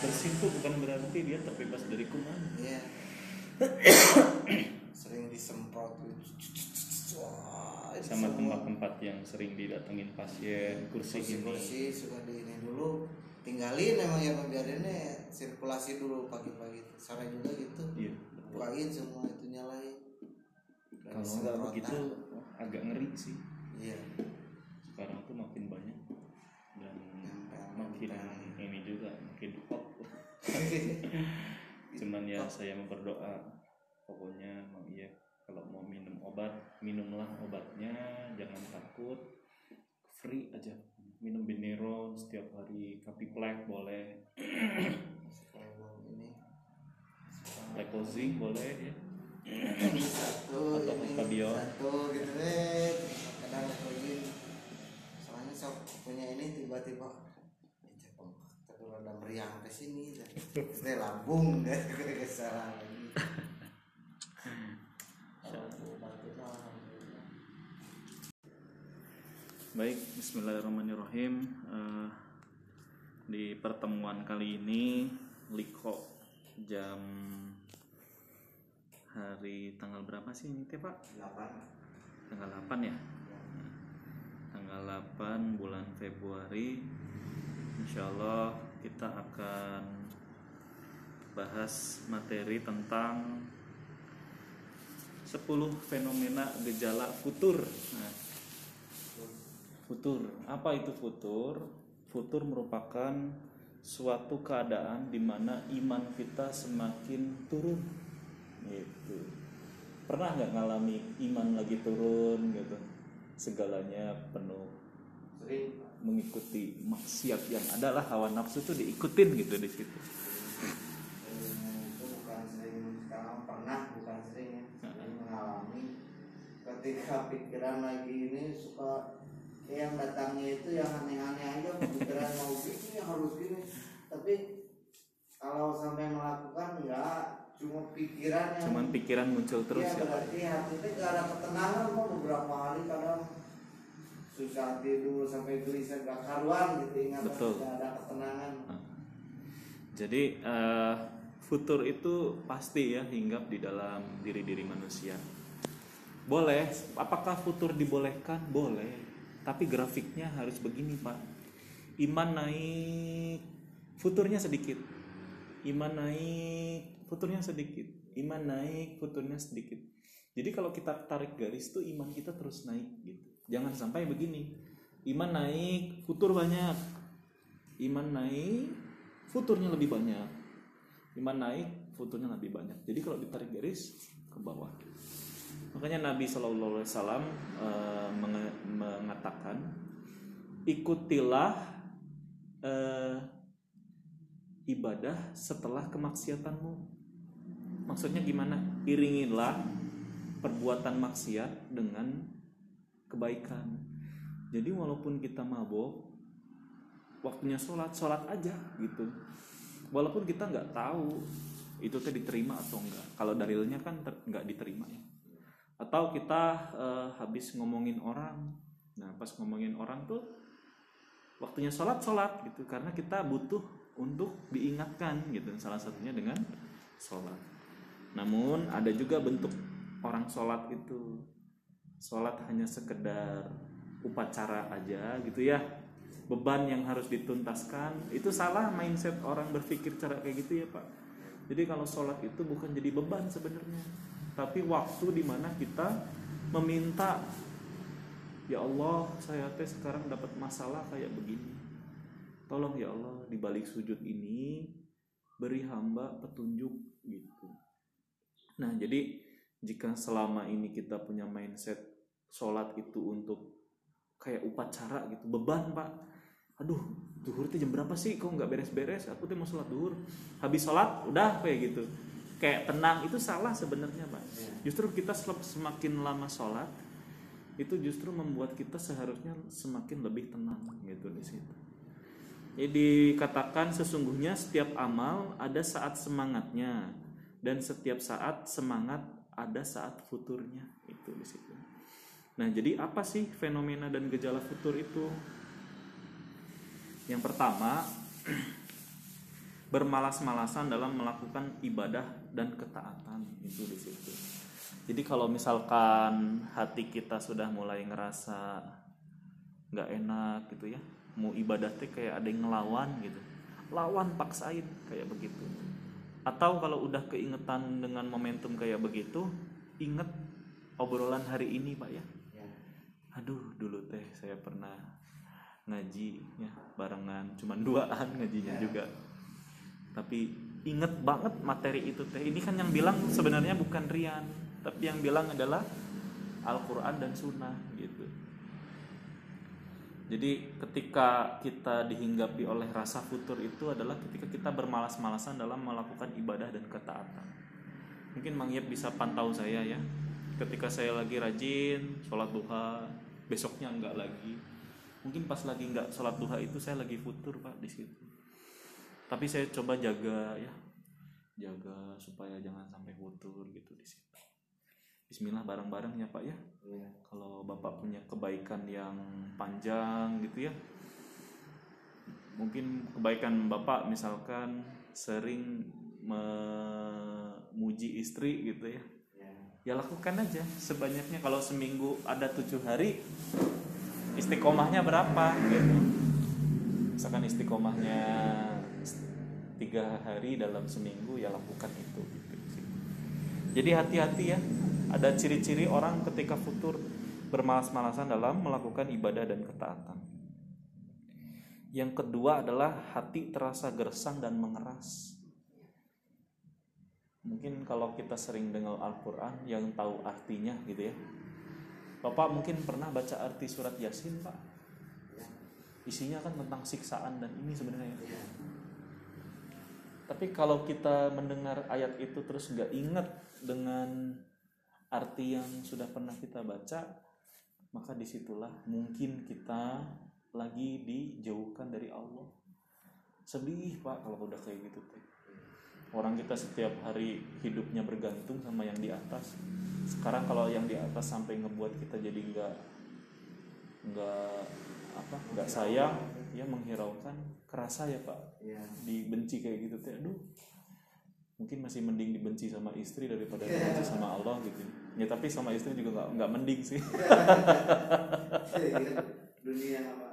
Bersih itu bukan berarti dia terbebas dari kuman. Iya. sering disemprot. Sama tempat-tempat yang sering didatengin pasien kursi ini kursi suka di ini dulu tinggalin emang ya biarinnya sirkulasi dulu pagi-pagi sore juga gitu. Iya bukain semua itu nyalain. Kalau nggak begitu agak ngeri sih. Iya. Sekarang tuh makin banyak dan Nempel, makin nempel. ini juga makin hot *laughs* cuman ya saya mau berdoa pokoknya mau iya kalau mau minum obat minumlah obatnya jangan takut free aja minum binero setiap hari. Kapiplek boleh. Kalau ini lekozing boleh ya. Satu Atau ini satu gitu deh. Kadang lagi. Soalnya sok punya ini tiba-tiba tapi rada meriang ke sini. Terus lambung deh ke salah lagi Kalau batu mah, alhamdulillah. Baik Bismillahirrahmanirrahim. Eh, di pertemuan kali ini Liko jam hari tanggal berapa sih ini teh pak? Delapan. Tanggal 8 ya? Tanggal 8 bulan Februari. Insya Allah kita akan bahas materi tentang 10 fenomena gejala futur. Nah, futur. Apa itu futur? Futur merupakan suatu keadaan di mana iman kita semakin turun. Gitu. Pernah nggak ngalami iman lagi turun gitu? Segalanya penuh. Sering. Mengikuti maksiat yang adalah hawa nafsu itu diikutin gitu di situ. Itu bukan sering sekarang pernah bukan sering ya. Sering mengalami. Ketika pikiran lagi ini suka yang datangnya itu yang aneh-aneh aja pikiran mau gini harus gini. Tapi kalau sampai melakukan enggak cuma pikiran yang cuman pikiran muncul terus Iya, ya. berarti hati itu gak ada ketenangan kok beberapa hari kadang susah tidur sampai gelisah gak karuan gitu ingat Betul. gak ada ketenangan. Jadi eh, futur itu pasti ya hinggap di dalam diri-diri manusia. Boleh apakah futur dibolehkan? Boleh tapi grafiknya harus begini pak. Iman naik futurnya sedikit. Iman naik futurnya sedikit. Iman naik futurnya sedikit. Jadi kalau kita tarik garis tuh iman kita terus naik gitu. Jangan sampai begini. Iman naik futur banyak. Iman naik futurnya lebih banyak. Iman naik futurnya lebih banyak. Jadi kalau ditarik garis ke bawah makanya Nabi Wasallam eh, mengatakan ikutilah eh, ibadah setelah kemaksiatanmu. Maksudnya gimana? Iringilah perbuatan maksiat dengan kebaikan. Jadi walaupun kita mabok waktunya sholat sholat aja gitu. Walaupun kita nggak tahu itu teh diterima atau enggak kalau dalilnya kan nggak diterima ya atau kita eh, habis ngomongin orang. Nah pas ngomongin orang tuh waktunya sholat sholat gitu. Karena kita butuh untuk diingatkan gitu. Salah satunya dengan sholat. Namun ada juga bentuk orang sholat itu. Sholat hanya sekedar upacara aja gitu ya. Beban yang harus dituntaskan. Itu salah mindset orang berpikir cara kayak gitu ya pak. Jadi kalau sholat itu bukan jadi beban sebenarnya tapi waktu di mana kita meminta ya Allah saya teh sekarang dapat masalah kayak begini. Tolong ya Allah di balik sujud ini beri hamba petunjuk gitu. Nah jadi jika selama ini kita punya mindset sholat itu untuk kayak upacara gitu beban pak. Aduh duhur itu jam berapa sih? Kok nggak beres-beres? Aku tuh mau sholat duhur. Habis sholat udah kayak gitu kayak tenang itu salah sebenarnya pak justru kita semakin lama sholat itu justru membuat kita seharusnya semakin lebih tenang gitu di situ jadi katakan sesungguhnya setiap amal ada saat semangatnya dan setiap saat semangat ada saat futurnya itu di situ. Nah, jadi apa sih fenomena dan gejala futur itu? Yang pertama, *clears throat* bermalas-malasan dalam melakukan ibadah dan ketaatan itu di situ. Jadi kalau misalkan hati kita sudah mulai ngerasa nggak enak gitu ya, mau ibadah teh kayak ada yang ngelawan gitu, lawan paksain kayak begitu. Atau kalau udah keingetan dengan momentum kayak begitu, inget obrolan hari ini pak ya. Aduh dulu teh saya pernah ngaji ya barengan, cuman duaan ngajinya juga. Tapi inget banget materi itu teh. Ini kan yang bilang sebenarnya bukan Rian, tapi yang bilang adalah Al-Quran dan Sunnah gitu. Jadi ketika kita dihinggapi oleh rasa futur itu adalah ketika kita bermalas-malasan dalam melakukan ibadah dan ketaatan. Mungkin Mang Yep bisa pantau saya ya. Ketika saya lagi rajin sholat duha, besoknya enggak lagi. Mungkin pas lagi enggak sholat duha itu saya lagi futur pak di situ. Tapi saya coba jaga ya, jaga supaya jangan sampai futur gitu di situ. Bismillah bareng-bareng ya Pak ya. Iya. Kalau Bapak punya kebaikan yang panjang gitu ya. Mungkin kebaikan Bapak misalkan sering memuji istri gitu ya. Ya lakukan aja sebanyaknya kalau seminggu ada tujuh hari istiqomahnya berapa gitu. Misalkan istiqomahnya tiga hari dalam seminggu ya lakukan itu gitu. Jadi hati-hati ya ada ciri-ciri orang ketika futur bermalas-malasan dalam melakukan ibadah dan ketaatan. Yang kedua adalah hati terasa gersang dan mengeras. Mungkin kalau kita sering dengar Al-Quran yang tahu artinya gitu ya. Bapak mungkin pernah baca arti surat Yasin Pak. Isinya kan tentang siksaan dan ini sebenarnya. Tapi kalau kita mendengar ayat itu terus nggak ingat dengan arti yang sudah pernah kita baca, maka di situlah mungkin kita lagi dijauhkan dari Allah. Sedih pak kalau udah kayak gitu tuh. Orang kita setiap hari hidupnya bergantung sama yang di atas. Sekarang kalau yang di atas sampai ngebuat kita jadi nggak nggak apa nggak sayang, ya menghiraukan, kerasa ya pak. Iya. Dibenci kayak gitu teh, aduh. Mungkin masih mending dibenci sama istri daripada dibenci sama Allah gitu. Ya tapi sama istri juga nggak nggak mending sih. Dunia apa?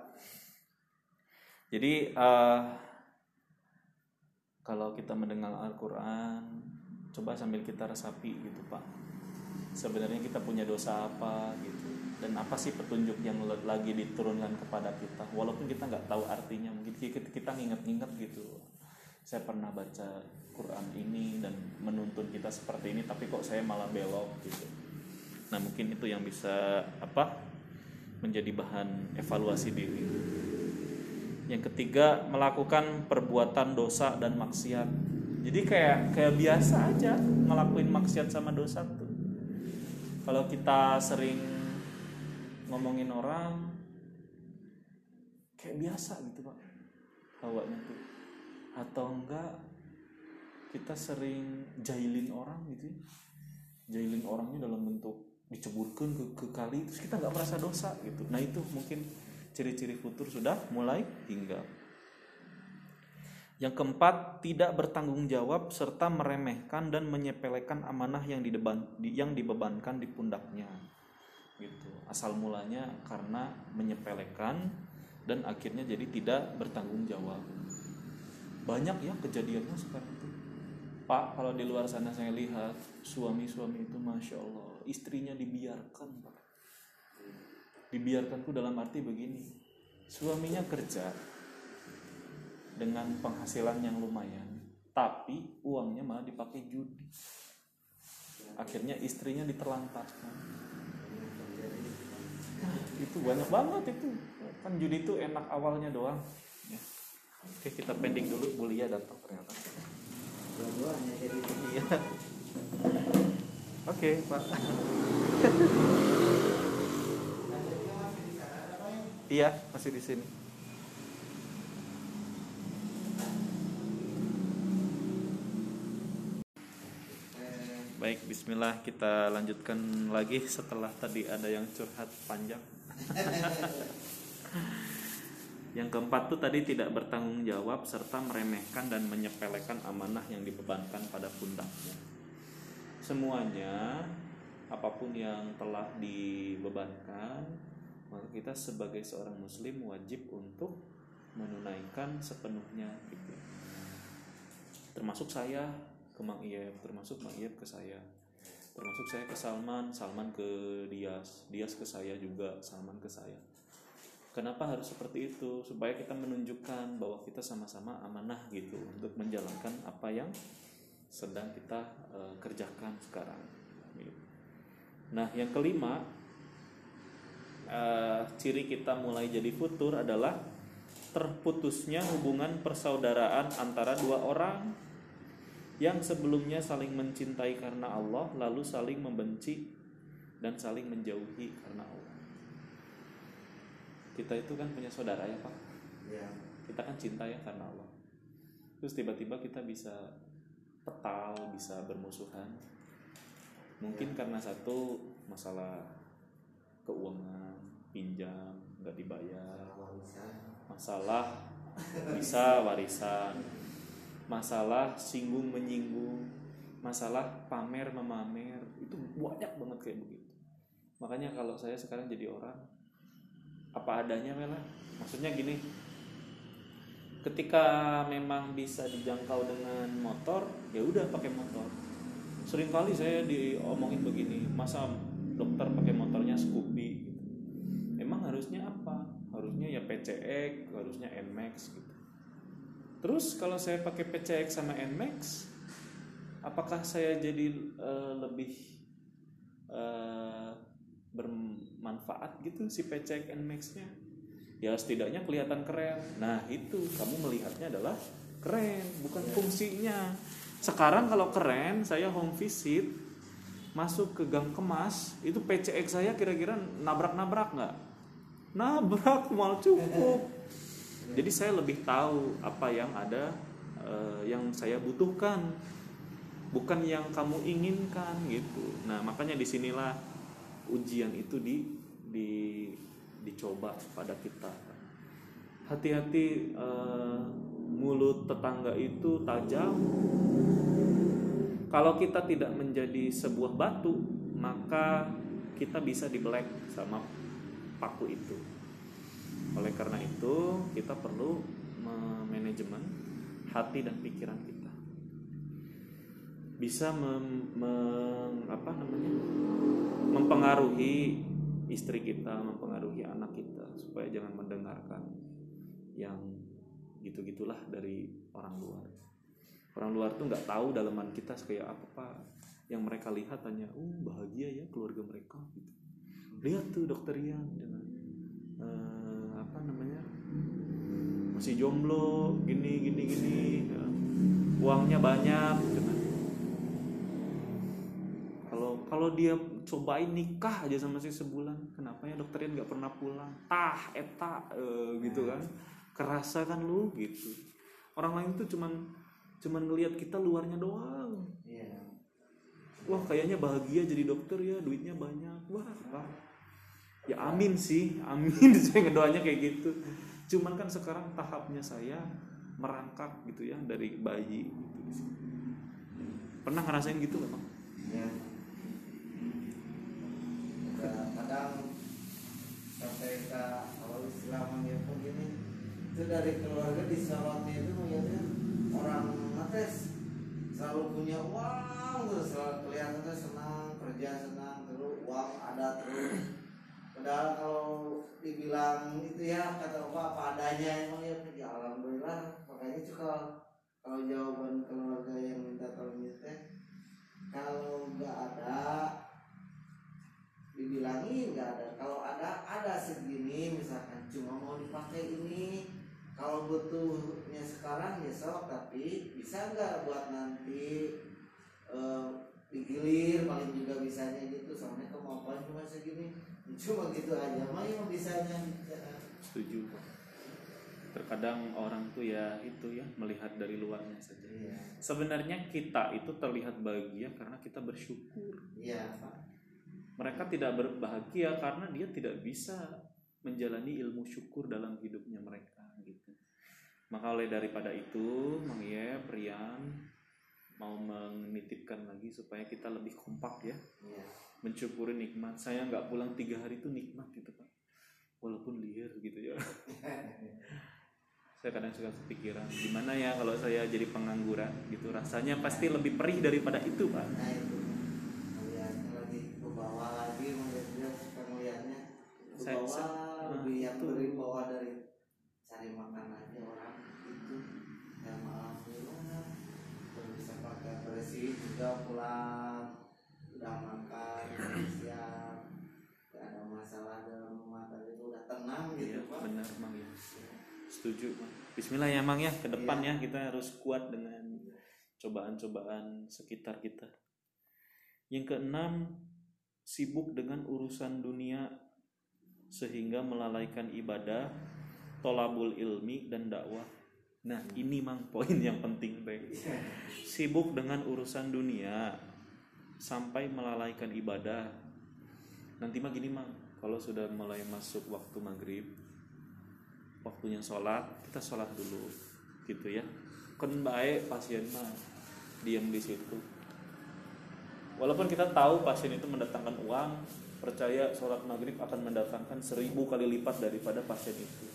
jadi eh, kalau kita mendengar Al-Quran coba sambil kita resapi gitu pak. Sebenarnya kita punya dosa apa gitu dan apa sih petunjuk yang lagi diturunkan kepada kita? Walaupun kita nggak tahu artinya mungkin kita nginget-nginget gitu. Saya pernah baca Quran ini dan menuntun kita seperti ini tapi kok saya malah belok gitu. Nah mungkin itu yang bisa apa menjadi bahan evaluasi diri. Yang ketiga melakukan perbuatan dosa dan maksiat. Jadi kayak kayak biasa aja ngelakuin maksiat sama dosa tuh. Kalau kita sering ngomongin orang kayak biasa gitu pak hawanya tuh atau enggak kita sering jahilin orang gitu ya. jahilin orangnya dalam bentuk diceburkan ke, ke kali terus kita nggak merasa dosa gitu nah itu mungkin ciri-ciri futur sudah mulai hinggap Yang keempat, tidak bertanggung jawab serta meremehkan dan menyepelekan amanah yang dideban, yang dibebankan di pundaknya. Gitu. Asal mulanya karena menyepelekan dan akhirnya jadi tidak bertanggung jawab. Banyak ya kejadiannya sekarang itu. Pak, kalau di luar sana saya lihat suami-suami itu masya Allah istrinya dibiarkan, Pak. Dibiarkan tuh dalam arti begini, suaminya kerja, dengan penghasilan yang lumayan tapi uangnya malah dipakai judi akhirnya istrinya diterlantarkan itu banyak banget itu. Kan judi itu enak awalnya doang. Ya. oke kita pending dulu. Bulia datang ternyata. Oke pak. Iya masih di sini Baik, bismillah kita lanjutkan lagi setelah tadi ada yang curhat panjang. *laughs* yang keempat tuh tadi tidak bertanggung jawab serta meremehkan dan menyepelekan amanah yang dibebankan pada pundaknya. Semuanya apa pun yang telah dibebankan, maka kita sebagai seorang muslim wajib untuk menunaikan sepenuhnya gitu. Termasuk saya ke Mang Iyep termasuk Mang Iyep ke saya. Termasuk saya ke Salman Salman ke Dias Dias ke saya juga Salman ke saya. Kenapa harus seperti itu? Supaya kita menunjukkan bahwa kita sama-sama amanah gitu untuk menjalankan apa yang sedang kita uh, kerjakan sekarang gitu. nah yang kelima uh, ciri kita mulai jadi futur adalah terputusnya hubungan persaudaraan antara dua orang yang sebelumnya saling mencintai karena Allah lalu saling membenci dan saling menjauhi karena Allah. Kita itu kan punya saudara ya Pak. ya Kita kan cinta ya karena Allah. Terus tiba-tiba kita bisa petal, bisa bermusuhan. Mungkin karena satu masalah keuangan, pinjam, nggak dibayar, masalah bisa warisan, masalah singgung menyinggung. Masalah pamer memamer. Itu banyak banget kayak begitu. Makanya kalau saya sekarang jadi orang apa adanya mela maksudnya gini ketika memang bisa dijangkau dengan motor ya udah pakai motor. Seringkali saya diomongin begini masa dokter pakai motornya Scoopy? Gitu. emang harusnya apa? Harusnya ya PCX harusnya Nmax gitu Terus kalau saya pakai PCX sama Nmax, apakah saya jadi uh, lebih uh, bermanfaat gitu si PCX Nmax-nya? Ya setidaknya kelihatan keren. Nah itu kamu melihatnya adalah keren, bukan yeah. fungsinya. Sekarang kalau keren, saya home visit masuk ke gang kemas, itu PCX saya kira-kira nabrak-nabrak nggak? Nabrak mal cukup jadi saya lebih tahu apa yang ada uh, yang saya butuhkan bukan yang kamu inginkan gitu. Nah makanya di sinilah ujian itu di di dicoba pada kita. Hati-hati uh, mulut tetangga itu tajam. Kalau kita tidak menjadi sebuah batu maka kita bisa dibelek sama paku itu oleh karena itu, kita perlu manajemen hati dan pikiran kita. Bisa mem, mem, apa namanya? mempengaruhi istri kita, mempengaruhi anak kita supaya jangan mendengarkan yang gitu-gitulah dari orang luar. Orang luar tuh nggak tahu dalaman kita kayak apa pak. Yang mereka lihat hanya, oh bahagia ya keluarga mereka. Gitu. Lihat tuh dokter Ian dengan uh, namanya? Masih jomblo gini gini gini ya. uangnya banyak gitu kan. Kalau kalau dia cobain nikah aja sama si sebulan kenapa ya dokterin nggak pernah pulang? Tah eta e, gitu kan. Kerasa kan lu gitu. Orang lain tuh cuman cuman ngelihat kita luarnya doang. Yeah. wah kayaknya bahagia jadi dokter ya duitnya banyak. Wah apa ya amin sih amin. *laughs* Saya ngedoanya kayak gitu. Cuman kan sekarang tahapnya saya merangkak gitu ya dari bayi gitu. Pernah ngerasain gitu bang? Ya. Kadang sampai ke kalau Islam ya pun gini itu dari keluarga di Sarawaknya itu melihatnya orang ngetes selalu punya uang terus selalu kelihatannya senang kerja senang terus uang ada terus padahal kalau dibilang itu ya kata apa apa adanya emang ya ya alhamdulillah makanya juga kalau jawaban keluarga yang minta tolong itu teh, kalau nggak ada dibilangin nggak ada. Kalau ada ada segini misalkan cuma mau dipakai ini. Kalau butuhnya sekarang ya sok tapi bisa nggak buat nanti eh, digilir paling juga bisanya gitu. Soalnya kemampuan cuma segini cuma gitu aja. Yang bisanya setuju. Pak. terkadang orang tuh ya itu ya melihat dari luarnya saja. Iya. Sebenarnya kita itu terlihat bahagia karena kita bersyukur. Iya. Mereka tidak berbahagia karena dia tidak bisa menjalani ilmu syukur dalam hidupnya mereka gitu. Maka oleh daripada itu Mang Ye, Rian mau menitipkan lagi supaya kita lebih kompak ya. Iya mensyukuri nikmat. Saya nggak pulang tiga hari itu nikmat gitu pak. Walaupun liar gitu ya. *laughs* Saya kadang suka kepikiran gimana ya kalau saya jadi pengangguran gitu. Rasanya pasti lebih perih daripada itu pak. Nah itu. Melihatnya lagi ke bawah lagi melihatnya suka melihatnya. Ke Saya- bawah saya- lebih nah, yang itu. dari bawah dari cari makan aja orang itu. Ya maaf belum bisa pakai bersih juga pulang udah makan *clears throat* udah siap. Gak ada masalah dalam rumah tadi itu udah tenang iya gitu pak. benar mang ya. Setuju Mang. Bismillah ya mang ya ke depan ya. Kita harus kuat dengan cobaan-cobaan sekitar kita. Yang keenam sibuk dengan urusan dunia sehingga melalaikan ibadah tolabul ilmi dan dakwah. Nah ini mang poin yang penting Bang. sibuk dengan urusan dunia sampai melalaikan ibadah. Nanti mah gini mang. Kalau sudah mulai masuk waktu maghrib waktunya sholat kita sholat dulu gitu ya. Kan baik pasien mah diam di situ. Walaupun kita tahu pasien itu mendatangkan uang percaya sholat maghrib akan mendatangkan seribu kali lipat daripada pasien itu.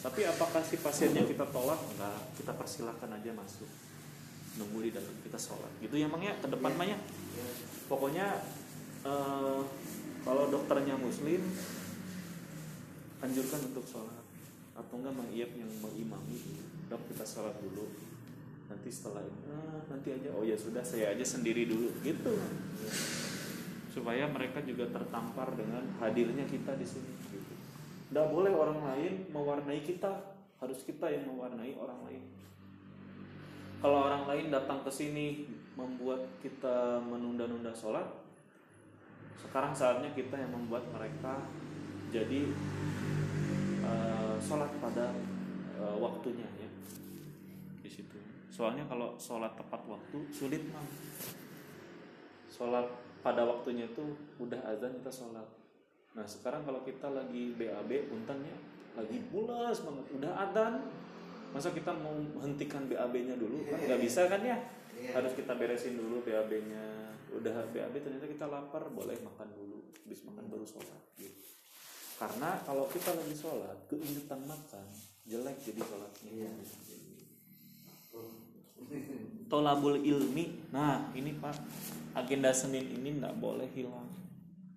Tapi apakah si pasiennya kita tolak? Enggak kita persilahkan aja masuk. Nunggu di dalam kita sholat. Gitu ya emang ya? Ke depan mah ya pokoknya eh, kalau dokternya muslim anjurkan untuk sholat. Atau enggak Mang Iyap yang mengimami dok kita sholat dulu. Nanti setelah ini "Ah, nanti aja. Oh ya sudah saya aja sendiri dulu. Gitu. Supaya mereka juga tertampar dengan hadirnya kita di sini. Gitu. Nggak boleh orang lain mewarnai kita. Harus kita yang mewarnai orang lain. Kalau orang lain datang ke sini membuat kita menunda-nunda sholat sekarang saatnya kita yang membuat mereka jadi eh, sholat pada eh, waktunya ya. Di situ. Soalnya kalau sholat tepat waktu sulit mah sholat pada waktunya itu udah azan kita sholat. Nah sekarang kalau kita lagi BAB puntennya lagi pulas banget. Udah adzan masa kita mau hentikan BAB-nya dulu? Kan nggak bisa kan ya Iya. harus kita beresin dulu BAB-nya udah BAB ternyata kita lapar boleh makan dulu habis makan baru sholat gitu. karena kalau kita lagi sholat keingetan makan jelek jadi sholatnya Iya. tolabul ilmi nah ini pak agenda senin ini nggak boleh hilang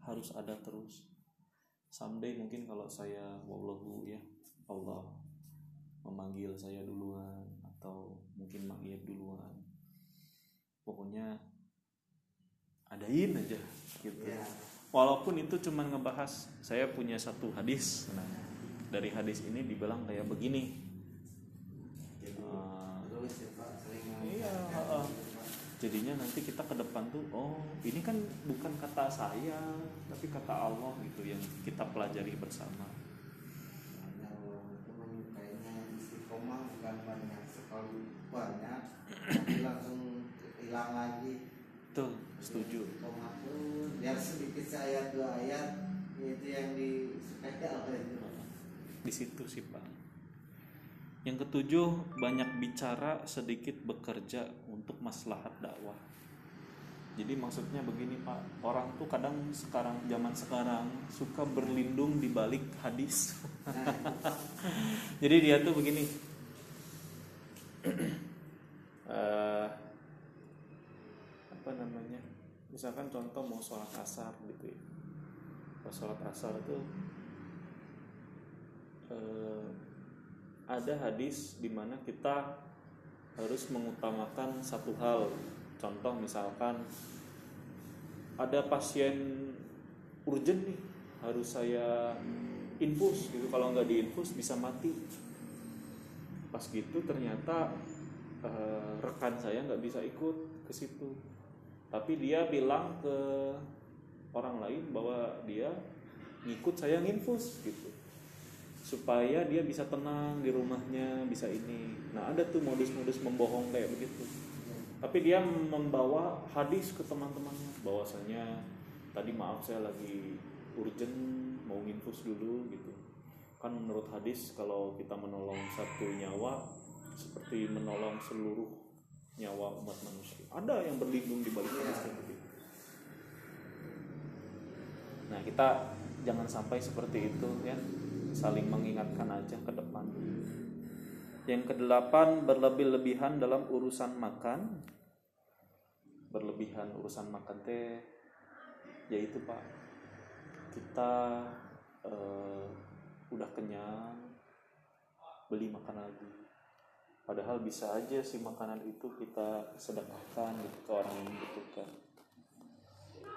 harus ada terus someday mungkin kalau saya wallahu ya Allah memanggil saya duluan atau mungkin manggil duluan pokoknya adain aja gitu. Iya. walaupun itu cuma ngebahas saya punya satu hadis. Nah dari hadis ini dibilang kayak begini. Eh, ya Iya, gitu, jadinya nanti kita ke depan tuh oh ini kan bukan kata saya tapi kata Allah gitu yang kita pelajari bersama. Banyak sekali banyak. Langsung hilang lagi. Tuh setuju. Istiqomah tuh biar sedikit seayat dua ayat itu yang disukai oleh itu? Di situ sih pak. Yang ketujuh, banyak bicara, sedikit bekerja untuk maslahat dakwah. Jadi maksudnya begini Pak, orang tuh kadang sekarang zaman sekarang suka berlindung di balik hadis. *laughs* Jadi dia tuh begini, *clears throat* Eh, apa namanya? Misalkan contoh mau sholat asar gitu ya, pas sholat asar itu eh, ada hadis di mana kita harus mengutamakan satu hal. Contoh misalkan ada pasien urgent nih, harus saya infus gitu. Kalau nggak diinfus bisa mati. Pas gitu ternyata eh, rekan saya nggak bisa ikut ke situ. Tapi dia bilang ke orang lain bahwa dia ngikut saya nginfus gitu. Supaya dia bisa tenang di rumahnya bisa ini. Nah ada tuh modus-modus membohong kayak begitu. Tapi dia membawa hadis ke teman-temannya bahwasanya tadi maaf saya lagi urgent mau nginfus dulu gitu. Kan menurut hadis kalau kita menolong satu nyawa seperti menolong seluruh nyawa umat manusia ada yang berlindung di balik hadis kayak begitu nah kita jangan sampai seperti itu ya saling mengingatkan aja ke depan. Yang kedelapan berlebih-lebihan dalam urusan makan. Berlebihan urusan makan teh yaitu Pak kita eh, udah kenyang beli makan lagi. Padahal bisa aja sih makanan itu kita sedekahkan gitu ke orang yang membutuhkan.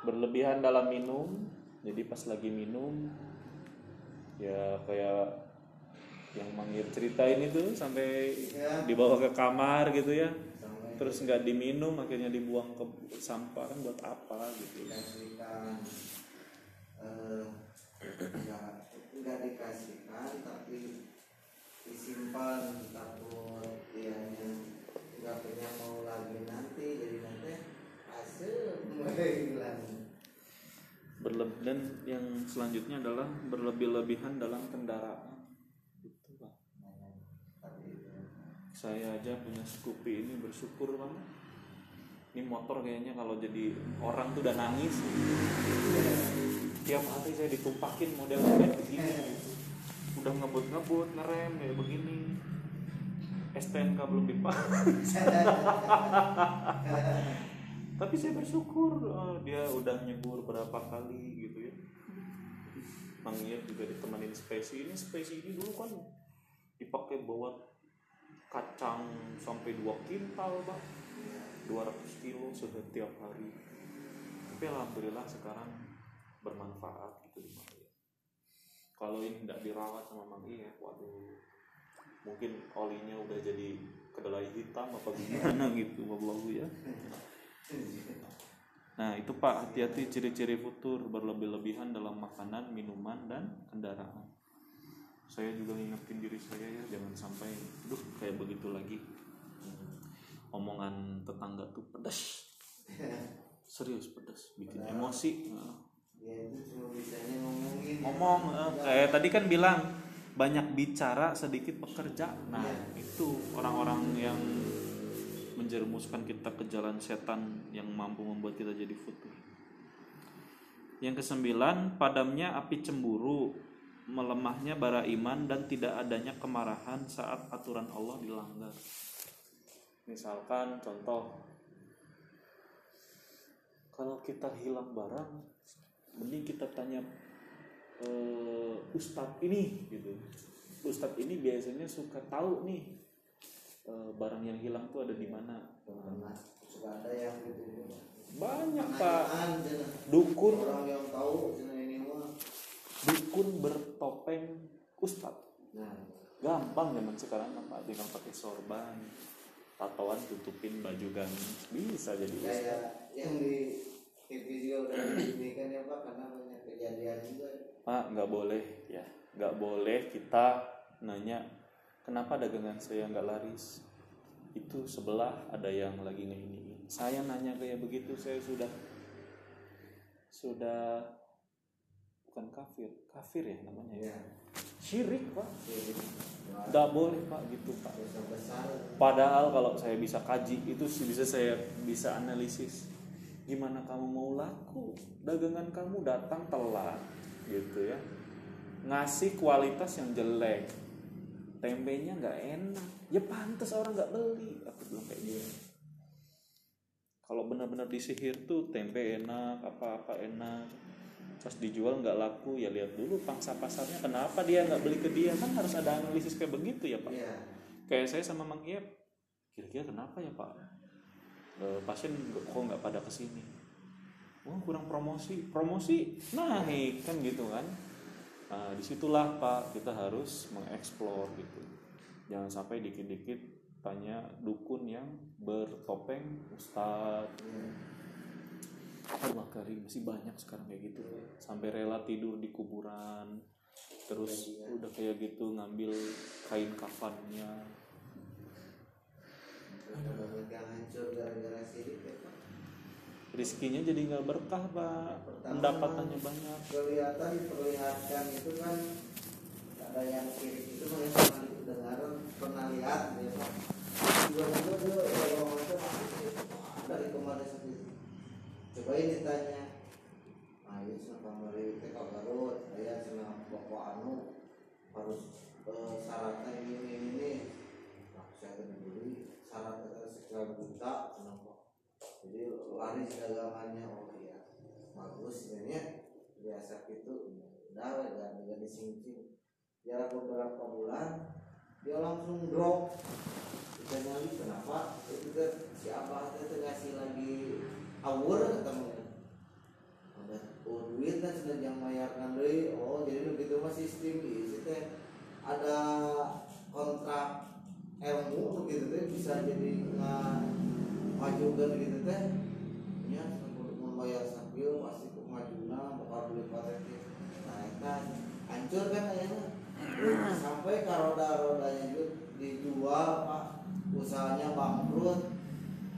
Berlebihan dalam minum, jadi pas lagi minum ya kayak yang manggil ceritain itu sampai Ya. dibawa ke kamar gitu ya sampai terus nggak diminum akhirnya dibuang ke sampah kan buat apa gitu dikasihkan eh, nggak *clears throat* nggak dikasihkan tapi disimpan takut dianya nggak punya mau lagi nanti jadi nanti hasil mulai hilang. Berleb- dan yang selanjutnya adalah berlebih-lebihan dalam kendaraan. Tapi saya aja punya Scoopy ini bersyukur banget ini motor kayaknya kalau jadi orang tuh udah nangis. Tiap hari saya ditumpakin model kayak begini udah ngebut-ngebut ngerem kayak begini. STNK belum dipakai *laughs* tapi saya bersyukur eh, dia udah nyebur berapa kali gitu ya. Mang Iya juga ditemenin spesi. Ini spesi ini dulu kan dipakai buat kacang sampai 2 kintal pak. 200 kilo setiap hari. Tapi alhamdulillah sekarang bermanfaat gitu di Mang Iya kalau ini tidak dirawat sama Mang Iya. Waduh. Mungkin olinya udah jadi kedelai hitam apa *laughs* gimana? Gitu wallahu ya. Nah itu Pak hati-hati ciri-ciri futur berlebih-lebihan dalam makanan, minuman, dan kendaraan. Saya juga ngingetin diri saya ya jangan sampai, duh kayak begitu lagi. Omongan tetangga tuh pedas, *laughs* serius pedas, bikin emosi. Nah, dia itu cuma bisanya ngomongin Ngomong eh, kayak tadi kan bilang banyak bicara sedikit bekerja. Nah itu orang-orang yang menjerumuskan kita ke jalan setan yang mampu membuat kita jadi futur. Yang kesembilan, padamnya api cemburu, melemahnya bara iman dan tidak adanya kemarahan saat aturan Allah dilanggar. Misalkan contoh kalau kita hilang barang, mending kita tanya eh, ustadz ini gitu. Ustadz ini biasanya suka tahu nih eh, barang yang hilang tuh ada di mana. suka ada yang gitu. Banyak pak. dukun. Orang yang tahu ini mah. Dukun bertopeng ustadz. nah. Gampang zaman sekarang pak. Tinggal pakai sorban, tatoan tutupin baju gamis bisa jadi ustadz. kayak yang di TV juga udah ini kan ya pak. Karena banyak kejadian juga Pak nggak boleh ya, nggak boleh kita nanya kenapa dagangan saya nggak laris. Itu sebelah ada yang lagi ngeini. Saya nanya kayak begitu saya sudah sudah bukan kafir, kafir ya namanya ya. syirik pak nggak boleh pak gitu pak Padahal kalau saya bisa kaji itu bisa saya bisa analisis gimana kamu mau laku dagangan kamu datang telat gitu ya. Ngasih kualitas yang jelek. Tempenya nggak enak. Ya pantas orang nggak beli. Aku bilang kayak gitu. Kalau benar-benar disihir tuh tempe enak apa-apa enak. Pas dijual nggak laku ya lihat dulu pangsa pasarnya kenapa dia nggak beli ke dia. Kan harus ada analisis kayak begitu ya pak. Iya. Kayak saya sama Mang Iep kira-kira kenapa ya Pak? Eh, pasien kok nggak pada ke sini oh kurang promosi. Promosi naik kan gitu kan? Nah, di situlah Pak kita harus mengeksplor gitu. Jangan sampai dikit-dikit tanya dukun yang bertopeng ustadz Allah karim masih banyak sekarang kayak gitu. Sampai rela tidur di kuburan terus udah kayak gitu ngambil kain kafannya. Yang hancur gara-gara sirik ya Pak. Rizkinya jadi nggak berkah pak Pertama, pendapatannya banyak kelihatan diperlihatkan itu kan ada yang sirik itu kan pernah dengar pernah lihat ya Pak. tiba-tiba dia kalau macam dari ke mana seperti itu cobain ditanya ayo senang pemberi itu kalau garut ayah senang pokok anu harus eh, syaratnya ini ini ini ini nah, saya beli syaratnya sekian juta kenapa jadi lari dagangannya oh iya bagus sebenarnya biasa gitu. Udah gak gak disingkir. Jarak beberapa bulan dia langsung drop. Kita nyali kenapa? Itu kan si abah itu ngasih lagi awur ketemu. Ada oh duit kan sudah yang bayarkan deui oh jadi begitu mah sistem isi teh ada kontrak ilmu begitu teh bisa jadi nggak majukan gitu teh. Ya untuk membayar sambil pasti kemajuna bakal beli patennya nah itu kan hancur kan akhirnya sampai ke roda-rodanya itu dijual pak. Usahanya bangkrut.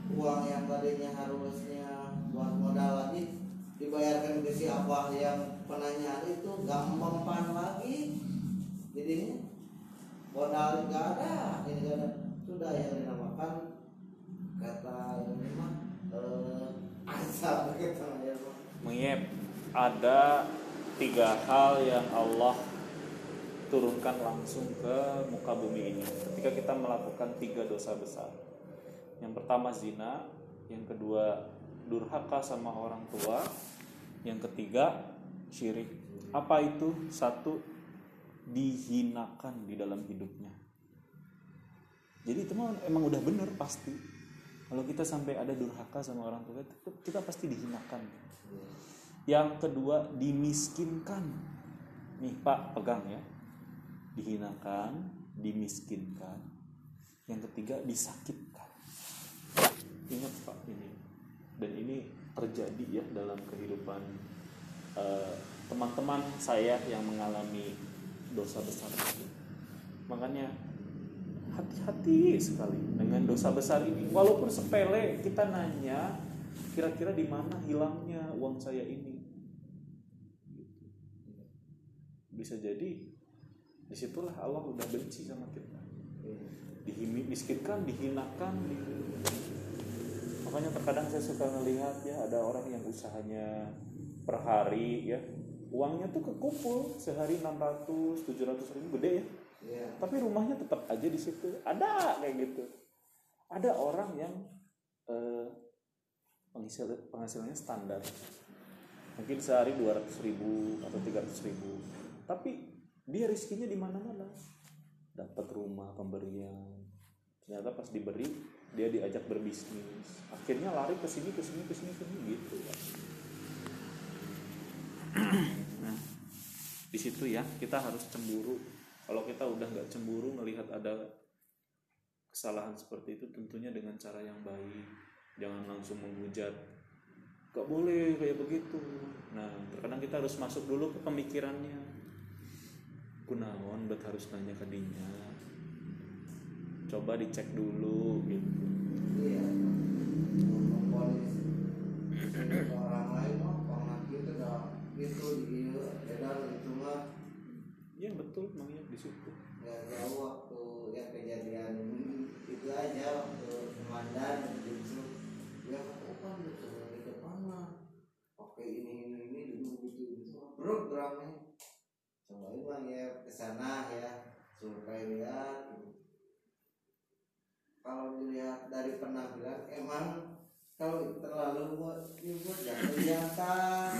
Uang yang tadinya harusnya buat modal lagi dibayarkan ke si abah yang penanyaan itu gak mempan lagi. Jadinya modal nggak ada. Ini nggak ada sudah yang gitu. Pak. Mengiep ada tiga hal yang Allah turunkan langsung ke muka bumi ini. Ketika kita melakukan tiga dosa besar. Yang pertama zina yang kedua durhaka sama orang tua yang ketiga syirik. Apa itu? Satu dihinakan di dalam hidupnya. Jadi itu emang udah bener pasti kalau kita sampai ada durhaka sama orang tua itu kita pasti dihinakan. Yang kedua dimiskinkan. Nih pak pegang ya. Dihinakan dimiskinkan. Yang ketiga disakitkan. Ingat pak ini. Dan ini terjadi ya dalam kehidupan eh, teman-teman saya yang mengalami dosa besar. Itu makanya hati-hati sekali dengan dosa besar ini. Walaupun sepele kita nanya kira-kira di mana hilangnya uang saya ini? Bisa jadi di situlah Allah udah benci sama kita. Dimiskinkan dihinakan di- makanya terkadang saya suka melihat ya ada orang yang usahanya per hari ya uangnya tuh kekumpul sehari 600 700 ribu gede ya Iya. tapi rumahnya tetap aja di situ. Ada kayak gitu. Ada orang yang eh, penghasil- penghasilannya standar. Mungkin sehari 200 ribu atau 300 ribu. Tapi dia rizkinya di mana-mana. Dapat rumah pemberian. Ternyata pas diberi dia diajak berbisnis. Akhirnya lari ke sini ke sini ke sini ke sini gitu. Nah di situ ya kita harus cemburu kalau kita udah nggak cemburu melihat ada kesalahan seperti itu tentunya dengan cara yang baik. Jangan langsung menghujat. Gak boleh kayak begitu. Nah terkadang kita harus masuk dulu ke pemikirannya. Kunaon bet harus nanya ke dinya coba dicek dulu gitu. Iya. Orang lain mah gitu dah. Gitu dia edan itu ya betul Iyep di situ. Nggak jauh waktu ya kejadian itu aja waktu komandan justru ya oh kan udah di depan mah oke ini ini ini dulu gitu gitu. Programnya cobain bang ya ke sana ya supaya lihat kalau dilihat dari penampilan emang kalau terlalu buat buat jangan kelihatan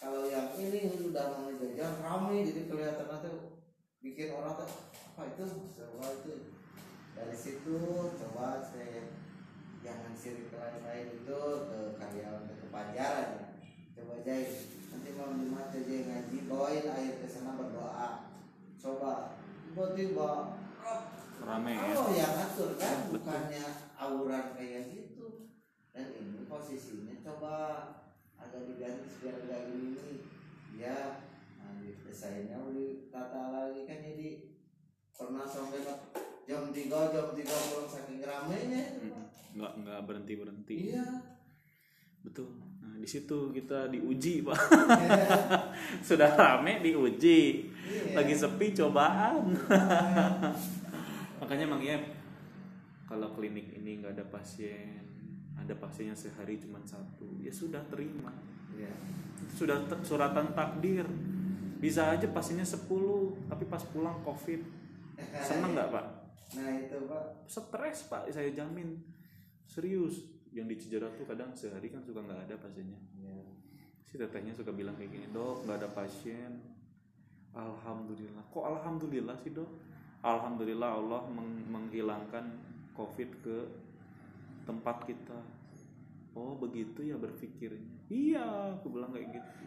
kalau yang ini udah mau jajan ramai jadi kelihatan tuh bikin orang tuh apa itu? Coba itu. Dari situ coba saya jangan sirik ke lain-lain itu ke karyawan ke pajaran ya coba jahit nanti malam jumat aja ngaji bawain air ke sana berdoa. Coba tiba-tiba rame ya. Oh yang ngatur kan bukannya auran kayak gitu. Dan ini posisinya coba agak diganti biar agak gini. Ya nah, desainnya udah tata lagi kan jadi pernah sampai jam 3 jam 3 pulang saking ramenya itu Pak. nggak nggak berhenti berhenti iya. Betul. Nah di situ kita diuji pak. *laughs* Sudah rame diuji. Iya. lagi sepi cobaan. *laughs* Makanya mang kalau klinik ini nggak ada pasien ada pasiennya sehari cuma satu. Ya sudah terima. Iya. Sudah suratan takdir. Bisa aja pasiennya 10 tapi pas pulang covid. Seneng nggak pak? Nah itu pak. Stres pak. Saya jamin. Serius. Yang di Cijerah tuh kadang sehari kan suka nggak ada pasiennya Iya. si tetehnya suka bilang kayak gini dok nggak ada pasien. Alhamdulillah. Kok alhamdulillah sih dok? Alhamdulillah Allah meng- menghilangkan covid ke tempat kita. Oh begitu ya berpikirnya. Iya aku bilang kayak gitu.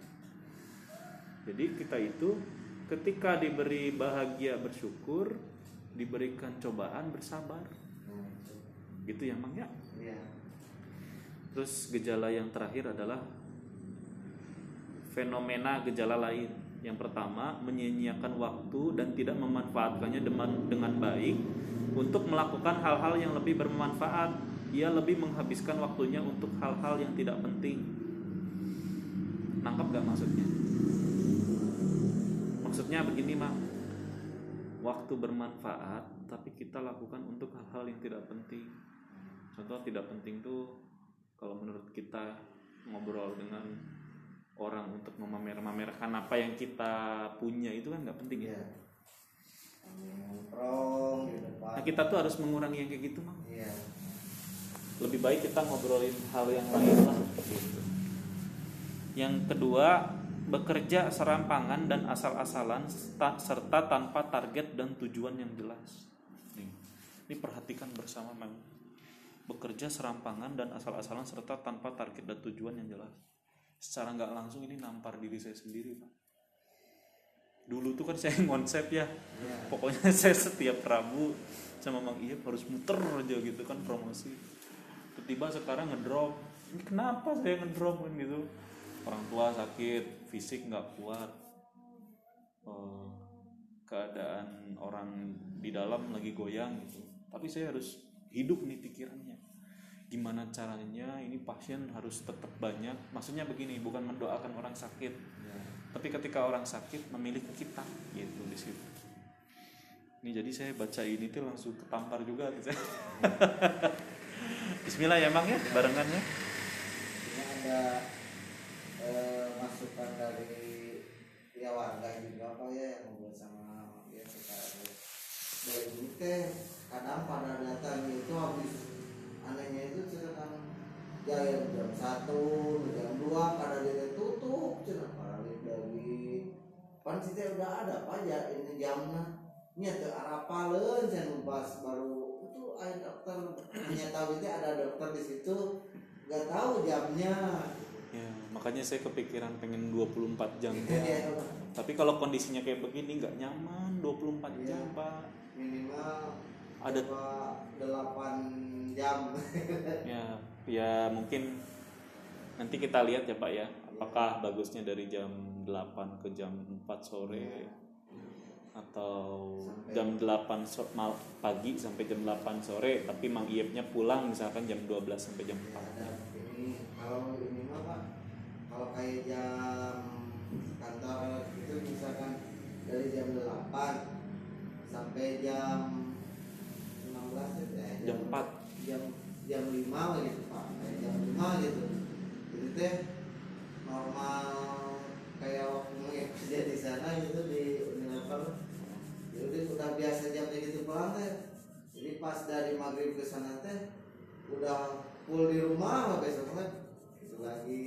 Jadi kita itu ketika diberi bahagia bersyukur diberikan cobaan bersabar. Itu gitu ya mang ya? Iya. Terus gejala yang terakhir adalah fenomena gejala lain. Yang pertama, menyia-nyiakan waktu dan tidak memanfaatkannya dengan, dengan baik untuk melakukan hal-hal yang lebih bermanfaat. Ia lebih menghabiskan waktunya untuk hal-hal yang tidak penting. Nangkap gak maksudnya? Maksudnya begini, Mak. Waktu bermanfaat, tapi kita lakukan untuk hal-hal yang tidak penting. Contoh tidak penting tuh kalau menurut kita ngobrol dengan orang untuk memamer-mamerkan apa yang kita punya itu kan nggak penting ya. depan Nah kita tuh harus mengurangi yang kayak gitu mah. iya Lebih baik kita ngobrolin hal yang lain lah. Gitu. Yang kedua bekerja serampangan dan asal-asalan serta tanpa target dan tujuan yang jelas. Nih, ini perhatikan bersama memang bekerja serampangan dan asal-asalan serta tanpa target dan tujuan yang jelas. Secara nggak langsung ini nampar diri saya sendiri pak. Dulu tuh kan *laughs* saya konsep ya, iya pokoknya *laughs* saya setiap Rabu sama Mang Iya harus muter aja gitu kan promosi. Tiba-tiba sekarang ngedrop. Ini kenapa saya ngedrop kan gitu? Orang tua sakit, fisik nggak kuat. Eh, keadaan orang di dalam lagi goyang gitu. Tapi saya harus hidup nih pikirannya. Gimana caranya ini pasien harus tetap banyak. Maksudnya begini, bukan mendoakan orang sakit, iya tapi ketika orang sakit memilih ke kita gitu di situ ini jadi saya baca ini tuh langsung ketampar juga gitu. *laughs* *laughs* Bismillah ya Mang ya barengannya. Ini ada eh, masukan dari ya warga juga apa ya yang ngobrol sama ya kita dari ini teh kadang pada datang itu habis. Anehnya itu cerita jaya jam satu jam dua pada dia tutup cerita balik dari pan udah ada apa ya ini jamnya. Nya teu arapaleun saya numpas baru ada dokter hanya tahu itu ada dokter di situ nggak tahu jamnya. Ya makanya saya kepikiran pengen 24 jam Iya, tapi kalau kondisinya kayak begini nggak nyaman 24 jam Iya. Pak. Minimal Ada- coba delapan jam. *laughs* Ya ya mungkin nanti kita lihat ya Pak ya. Apakah bagusnya dari jam 8 ke jam 4 sore atau Sampai- jam 8 so- mal- pagi sampai jam 8 sore tapi Mang Iyepnya pulang misalkan jam 12 sampai jam 4 ada ini kalau ini mah pak kalau kayak jam kantor itu misalkan dari jam 8 sampai jam 16 gitu ya Jam 4. jam jam 5 gitu pak kayak jam 5 gitu itu teh normal kayak waktu mengirim kerja di sana gitu di Jadi udah biasa jamnya gitu pulang teh jadi pas dari maghrib ke sana teh udah full di rumah besok kan itu lagi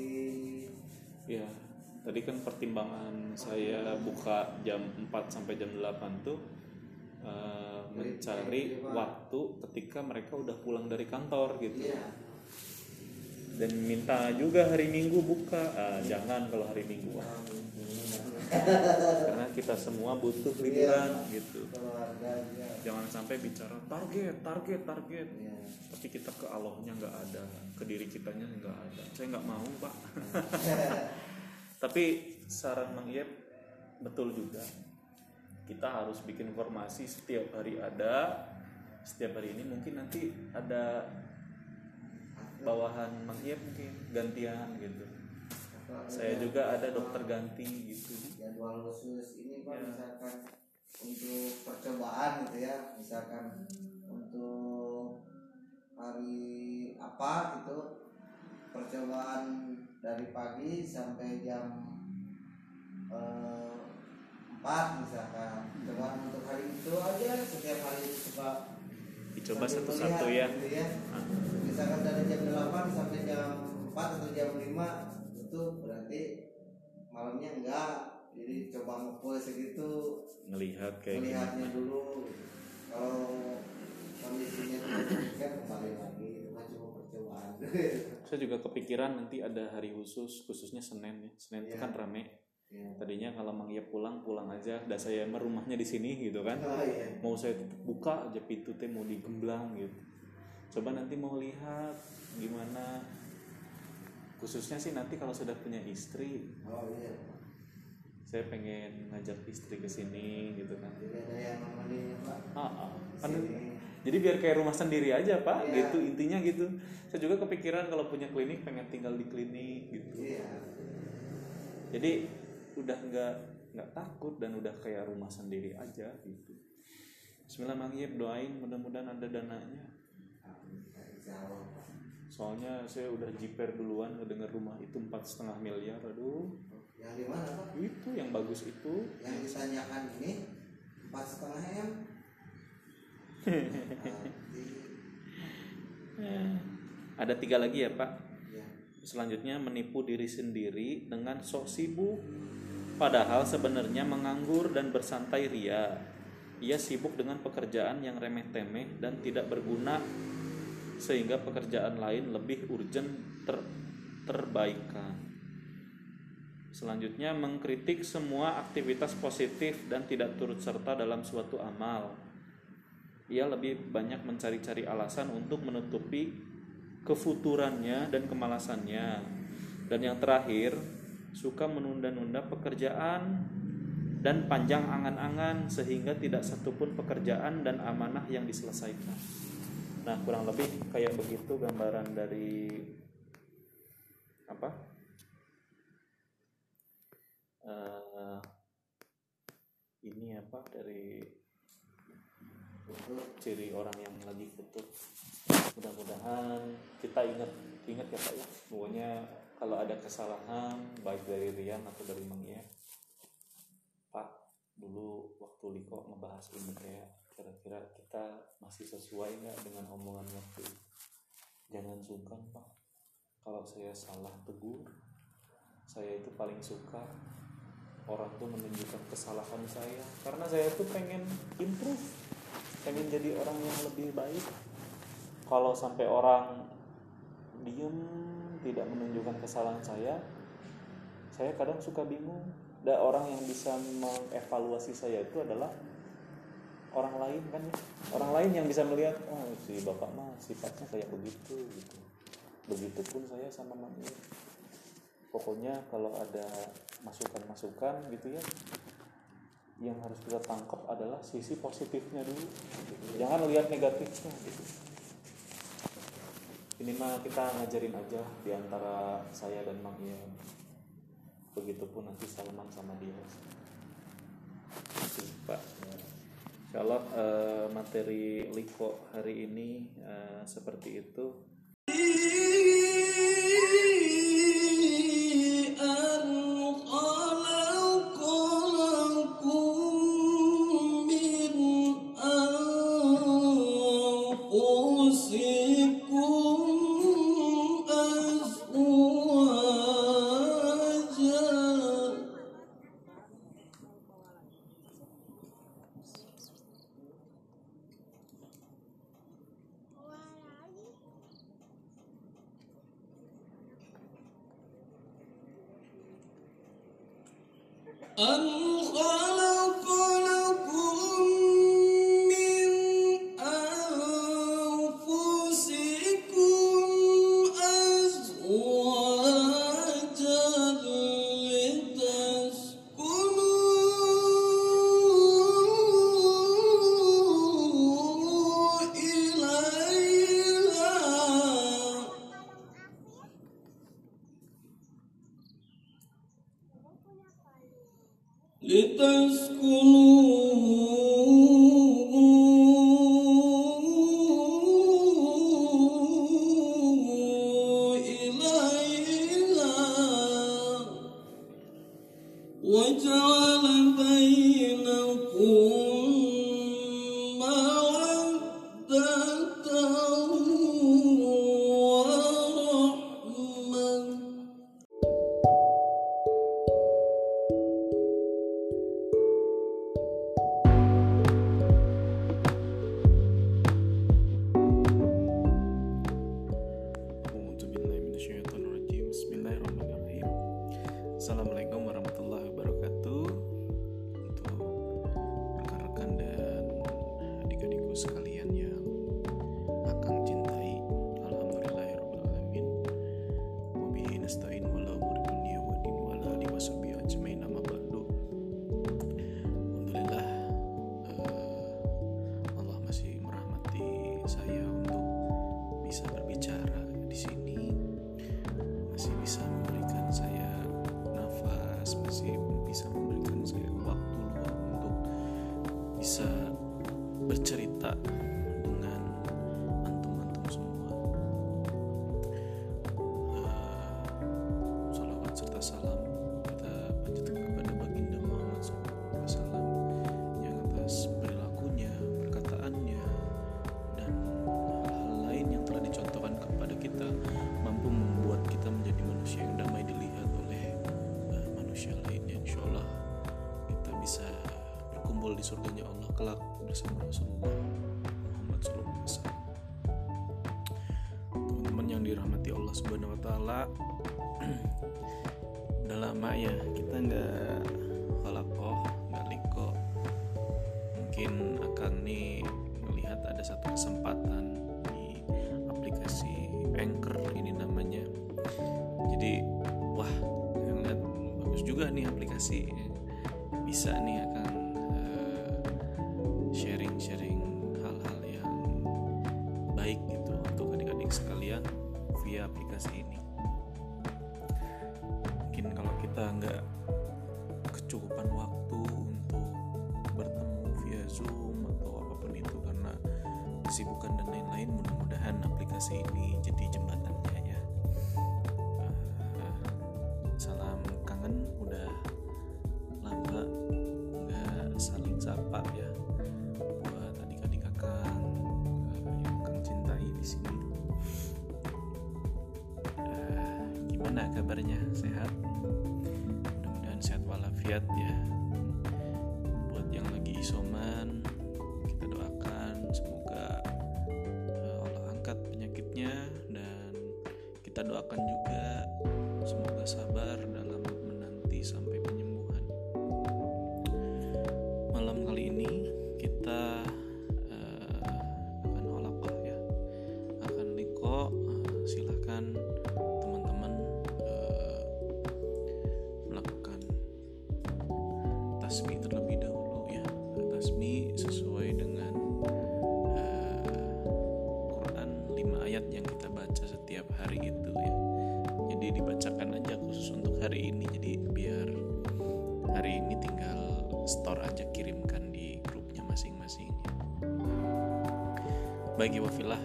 Ya, tadi kan pertimbangan saya buka jam 4 sampai jam 8 tuh eh, mencari waktu ketika mereka udah pulang dari kantor gitu. iya Dan minta juga hari Minggu buka. Ah, jangan kalau hari Minggu. ah. Karena kita semua butuh liburan gitu. keluarga ya Jangan sampai bicara target, target, target. Iya. Tapi kita ke Allahnya nggak ada, ke diri kitanya nggak ada. Saya nggak mau pak. *laughs* Tapi saran Mang Yep betul juga. Kita harus bikin formasi setiap hari ada. Setiap hari ini mungkin nanti ada bawahan Mang Yep mungkin gantian gitu. Saya juga ada dokter ganti gitu. jadwal khusus ini pak Ya. misalkan untuk percobaan gitu ya misalkan untuk hari apa gitu percobaan dari pagi sampai jam eh, 4 misalkan percobaan untuk hari itu aja setiap hari itu coba Dicoba satu-satu ya. gitu ya Ah, misalkan dari jam 8 sampai jam 4 atau jam 5 itu berarti malamnya enggak jadi coba ngepul segitu Ngelihat kayak melihatnya gimana. dulu kalau kondisinya tidak kembali lagi cuma percobaan *laughs* Saya juga kepikiran nanti ada hari khusus, khususnya Senin ya. Senin itu Iya. kan rame. ya. Tadinya kalau Mang Yep pulang pulang aja, dah saya emang rumahnya di sini gitu kan. oh iya mau saya tutup buka aja pintu teh mau digemblang gitu coba nanti mau lihat gimana khususnya sih nanti kalau sudah punya istri. Oh iya. Saya pengen ngajak istri ke sini gitu kan. Jadi ada yang nemenin pak. Ah, ah. Kan- jadi biar kayak rumah sendiri aja pak Iya. gitu intinya gitu. Saya juga kepikiran kalau punya klinik pengen tinggal di klinik gitu. Iya. Jadi udah nggak nggak takut dan udah kayak rumah sendiri aja gitu. Bismillah Mang Yip doain mudah-mudahan ada dananya. Insya Allah Pak. Soalnya saya udah jiper duluan ngedenger rumah itu empat setengah miliar aduh. Yang di mana pak? Itu yang bagus itu. Yang ditanyakan ini empat setengah m. *laughs* Eh, ada tiga lagi ya pak? Ya selanjutnya menipu diri sendiri dengan sok sibuk. Padahal sebenarnya menganggur dan bersantai ria. Ia sibuk dengan pekerjaan yang remeh-temeh dan tidak berguna sehingga pekerjaan lain lebih urgent ter terbaikan Selanjutnya mengkritik semua aktivitas positif dan tidak turut serta dalam suatu amal. Ia lebih banyak mencari-cari alasan untuk menutupi kefuturannya dan kemalasannya. Dan yang terakhir, suka menunda-nunda pekerjaan dan panjang angan-angan sehingga tidak satupun pekerjaan dan amanah yang diselesaikan. Nah, kurang lebih kayak begitu gambaran dari apa? eh, ini apa? Dari ciri orang yang lagi futur mudah-mudahan kita ingat ingat ya pak ya. Pokoknya kalau ada kesalahan baik dari Rian atau dari Mang ya pak dulu waktu Liko ngebahas ini kayak kira-kira kita masih sesuai nggak dengan omongan waktu jangan sungkan pak. Kalau saya salah tegur saya itu paling suka orang tuh menunjukkan kesalahan saya. Karena saya tuh pengen improve pengen jadi orang yang lebih baik. Kalau sampai orang diem tidak menunjukkan kesalahan saya saya kadang suka bingung. Dan orang yang bisa mengevaluasi saya itu adalah orang lain kan ya. Orang lain yang bisa melihat oh si bapak mah sifatnya kayak begitu gitu. Begitupun saya sama mami. Pokoknya kalau ada masukan-masukan gitu ya yang harus kita tangkap adalah sisi positifnya dulu. Jangan lihat negatifnya gitu. Ini mah kita ngajarin aja di antara saya dan Mang Ian begitupun nanti Salman sama dia. Pak kalau uh, materi liko hari ini uh, seperti itu. لتسكنوه sapa ya buat adik-adik kakak yang kang cintai di sini. Uh, gimana kabarnya? Sehat? Mudah-mudahan sehat walafiat ya. bagi wafilah.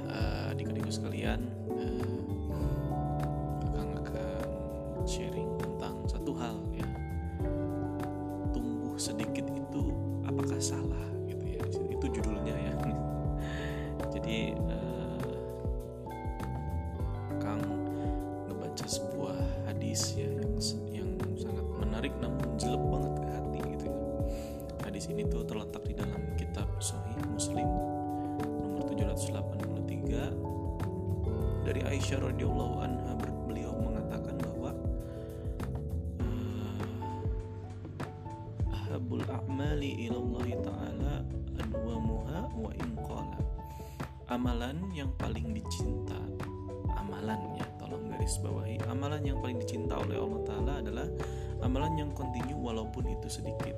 Aisyah radhiyallahu anha beliau mengatakan bahwa eh, habul a'mali ilallah ta'ala anwamuha wa inqala amalan yang paling dicinta amalannya tolong garis bawahi amalan yang paling dicinta oleh Allah Ta'ala adalah amalan yang kontinu walaupun itu sedikit.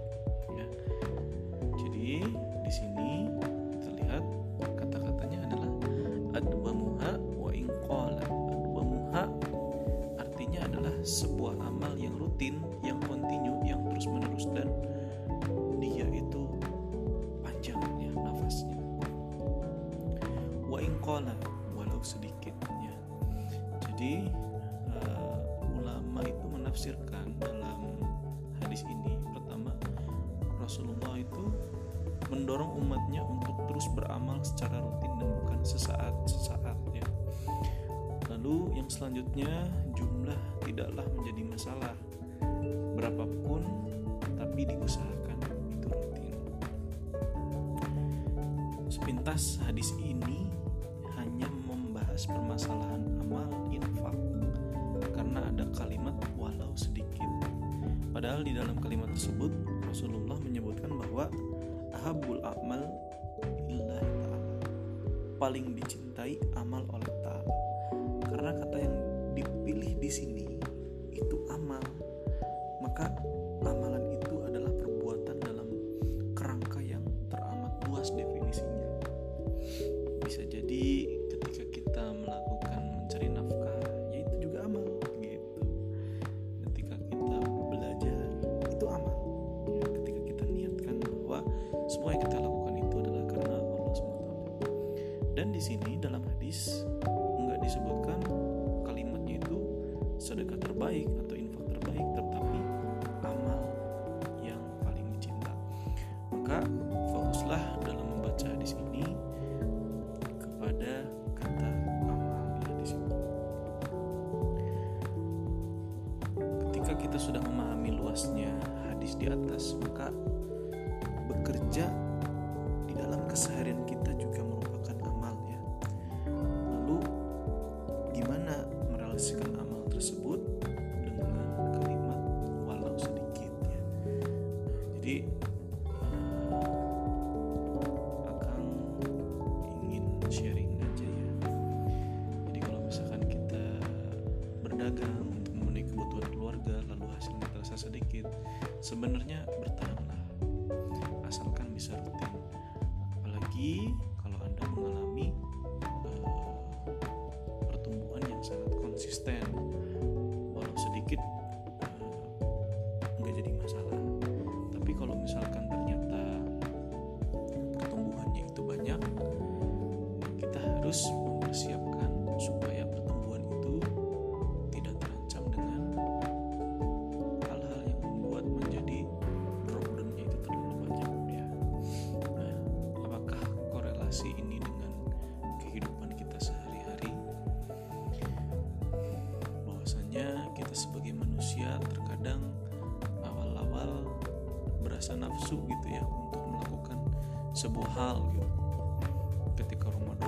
mendorong umatnya untuk terus beramal secara rutin dan bukan sesaat-sesaat ya. Lalu yang selanjutnya jumlah tidaklah menjadi masalah berapapun tapi diusahakan itu rutin. Sepintas hadis ini hanya membahas permasalahan amal infak karena ada kalimat walau sedikit. Padahal di dalam kalimat tersebut Rasulullah menyebutkan bahwa ahabul amal lillahi ta'ala. Paling dicintai amal oleh sebenarnya sebuah hal gitu. Ketika rumah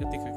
ketika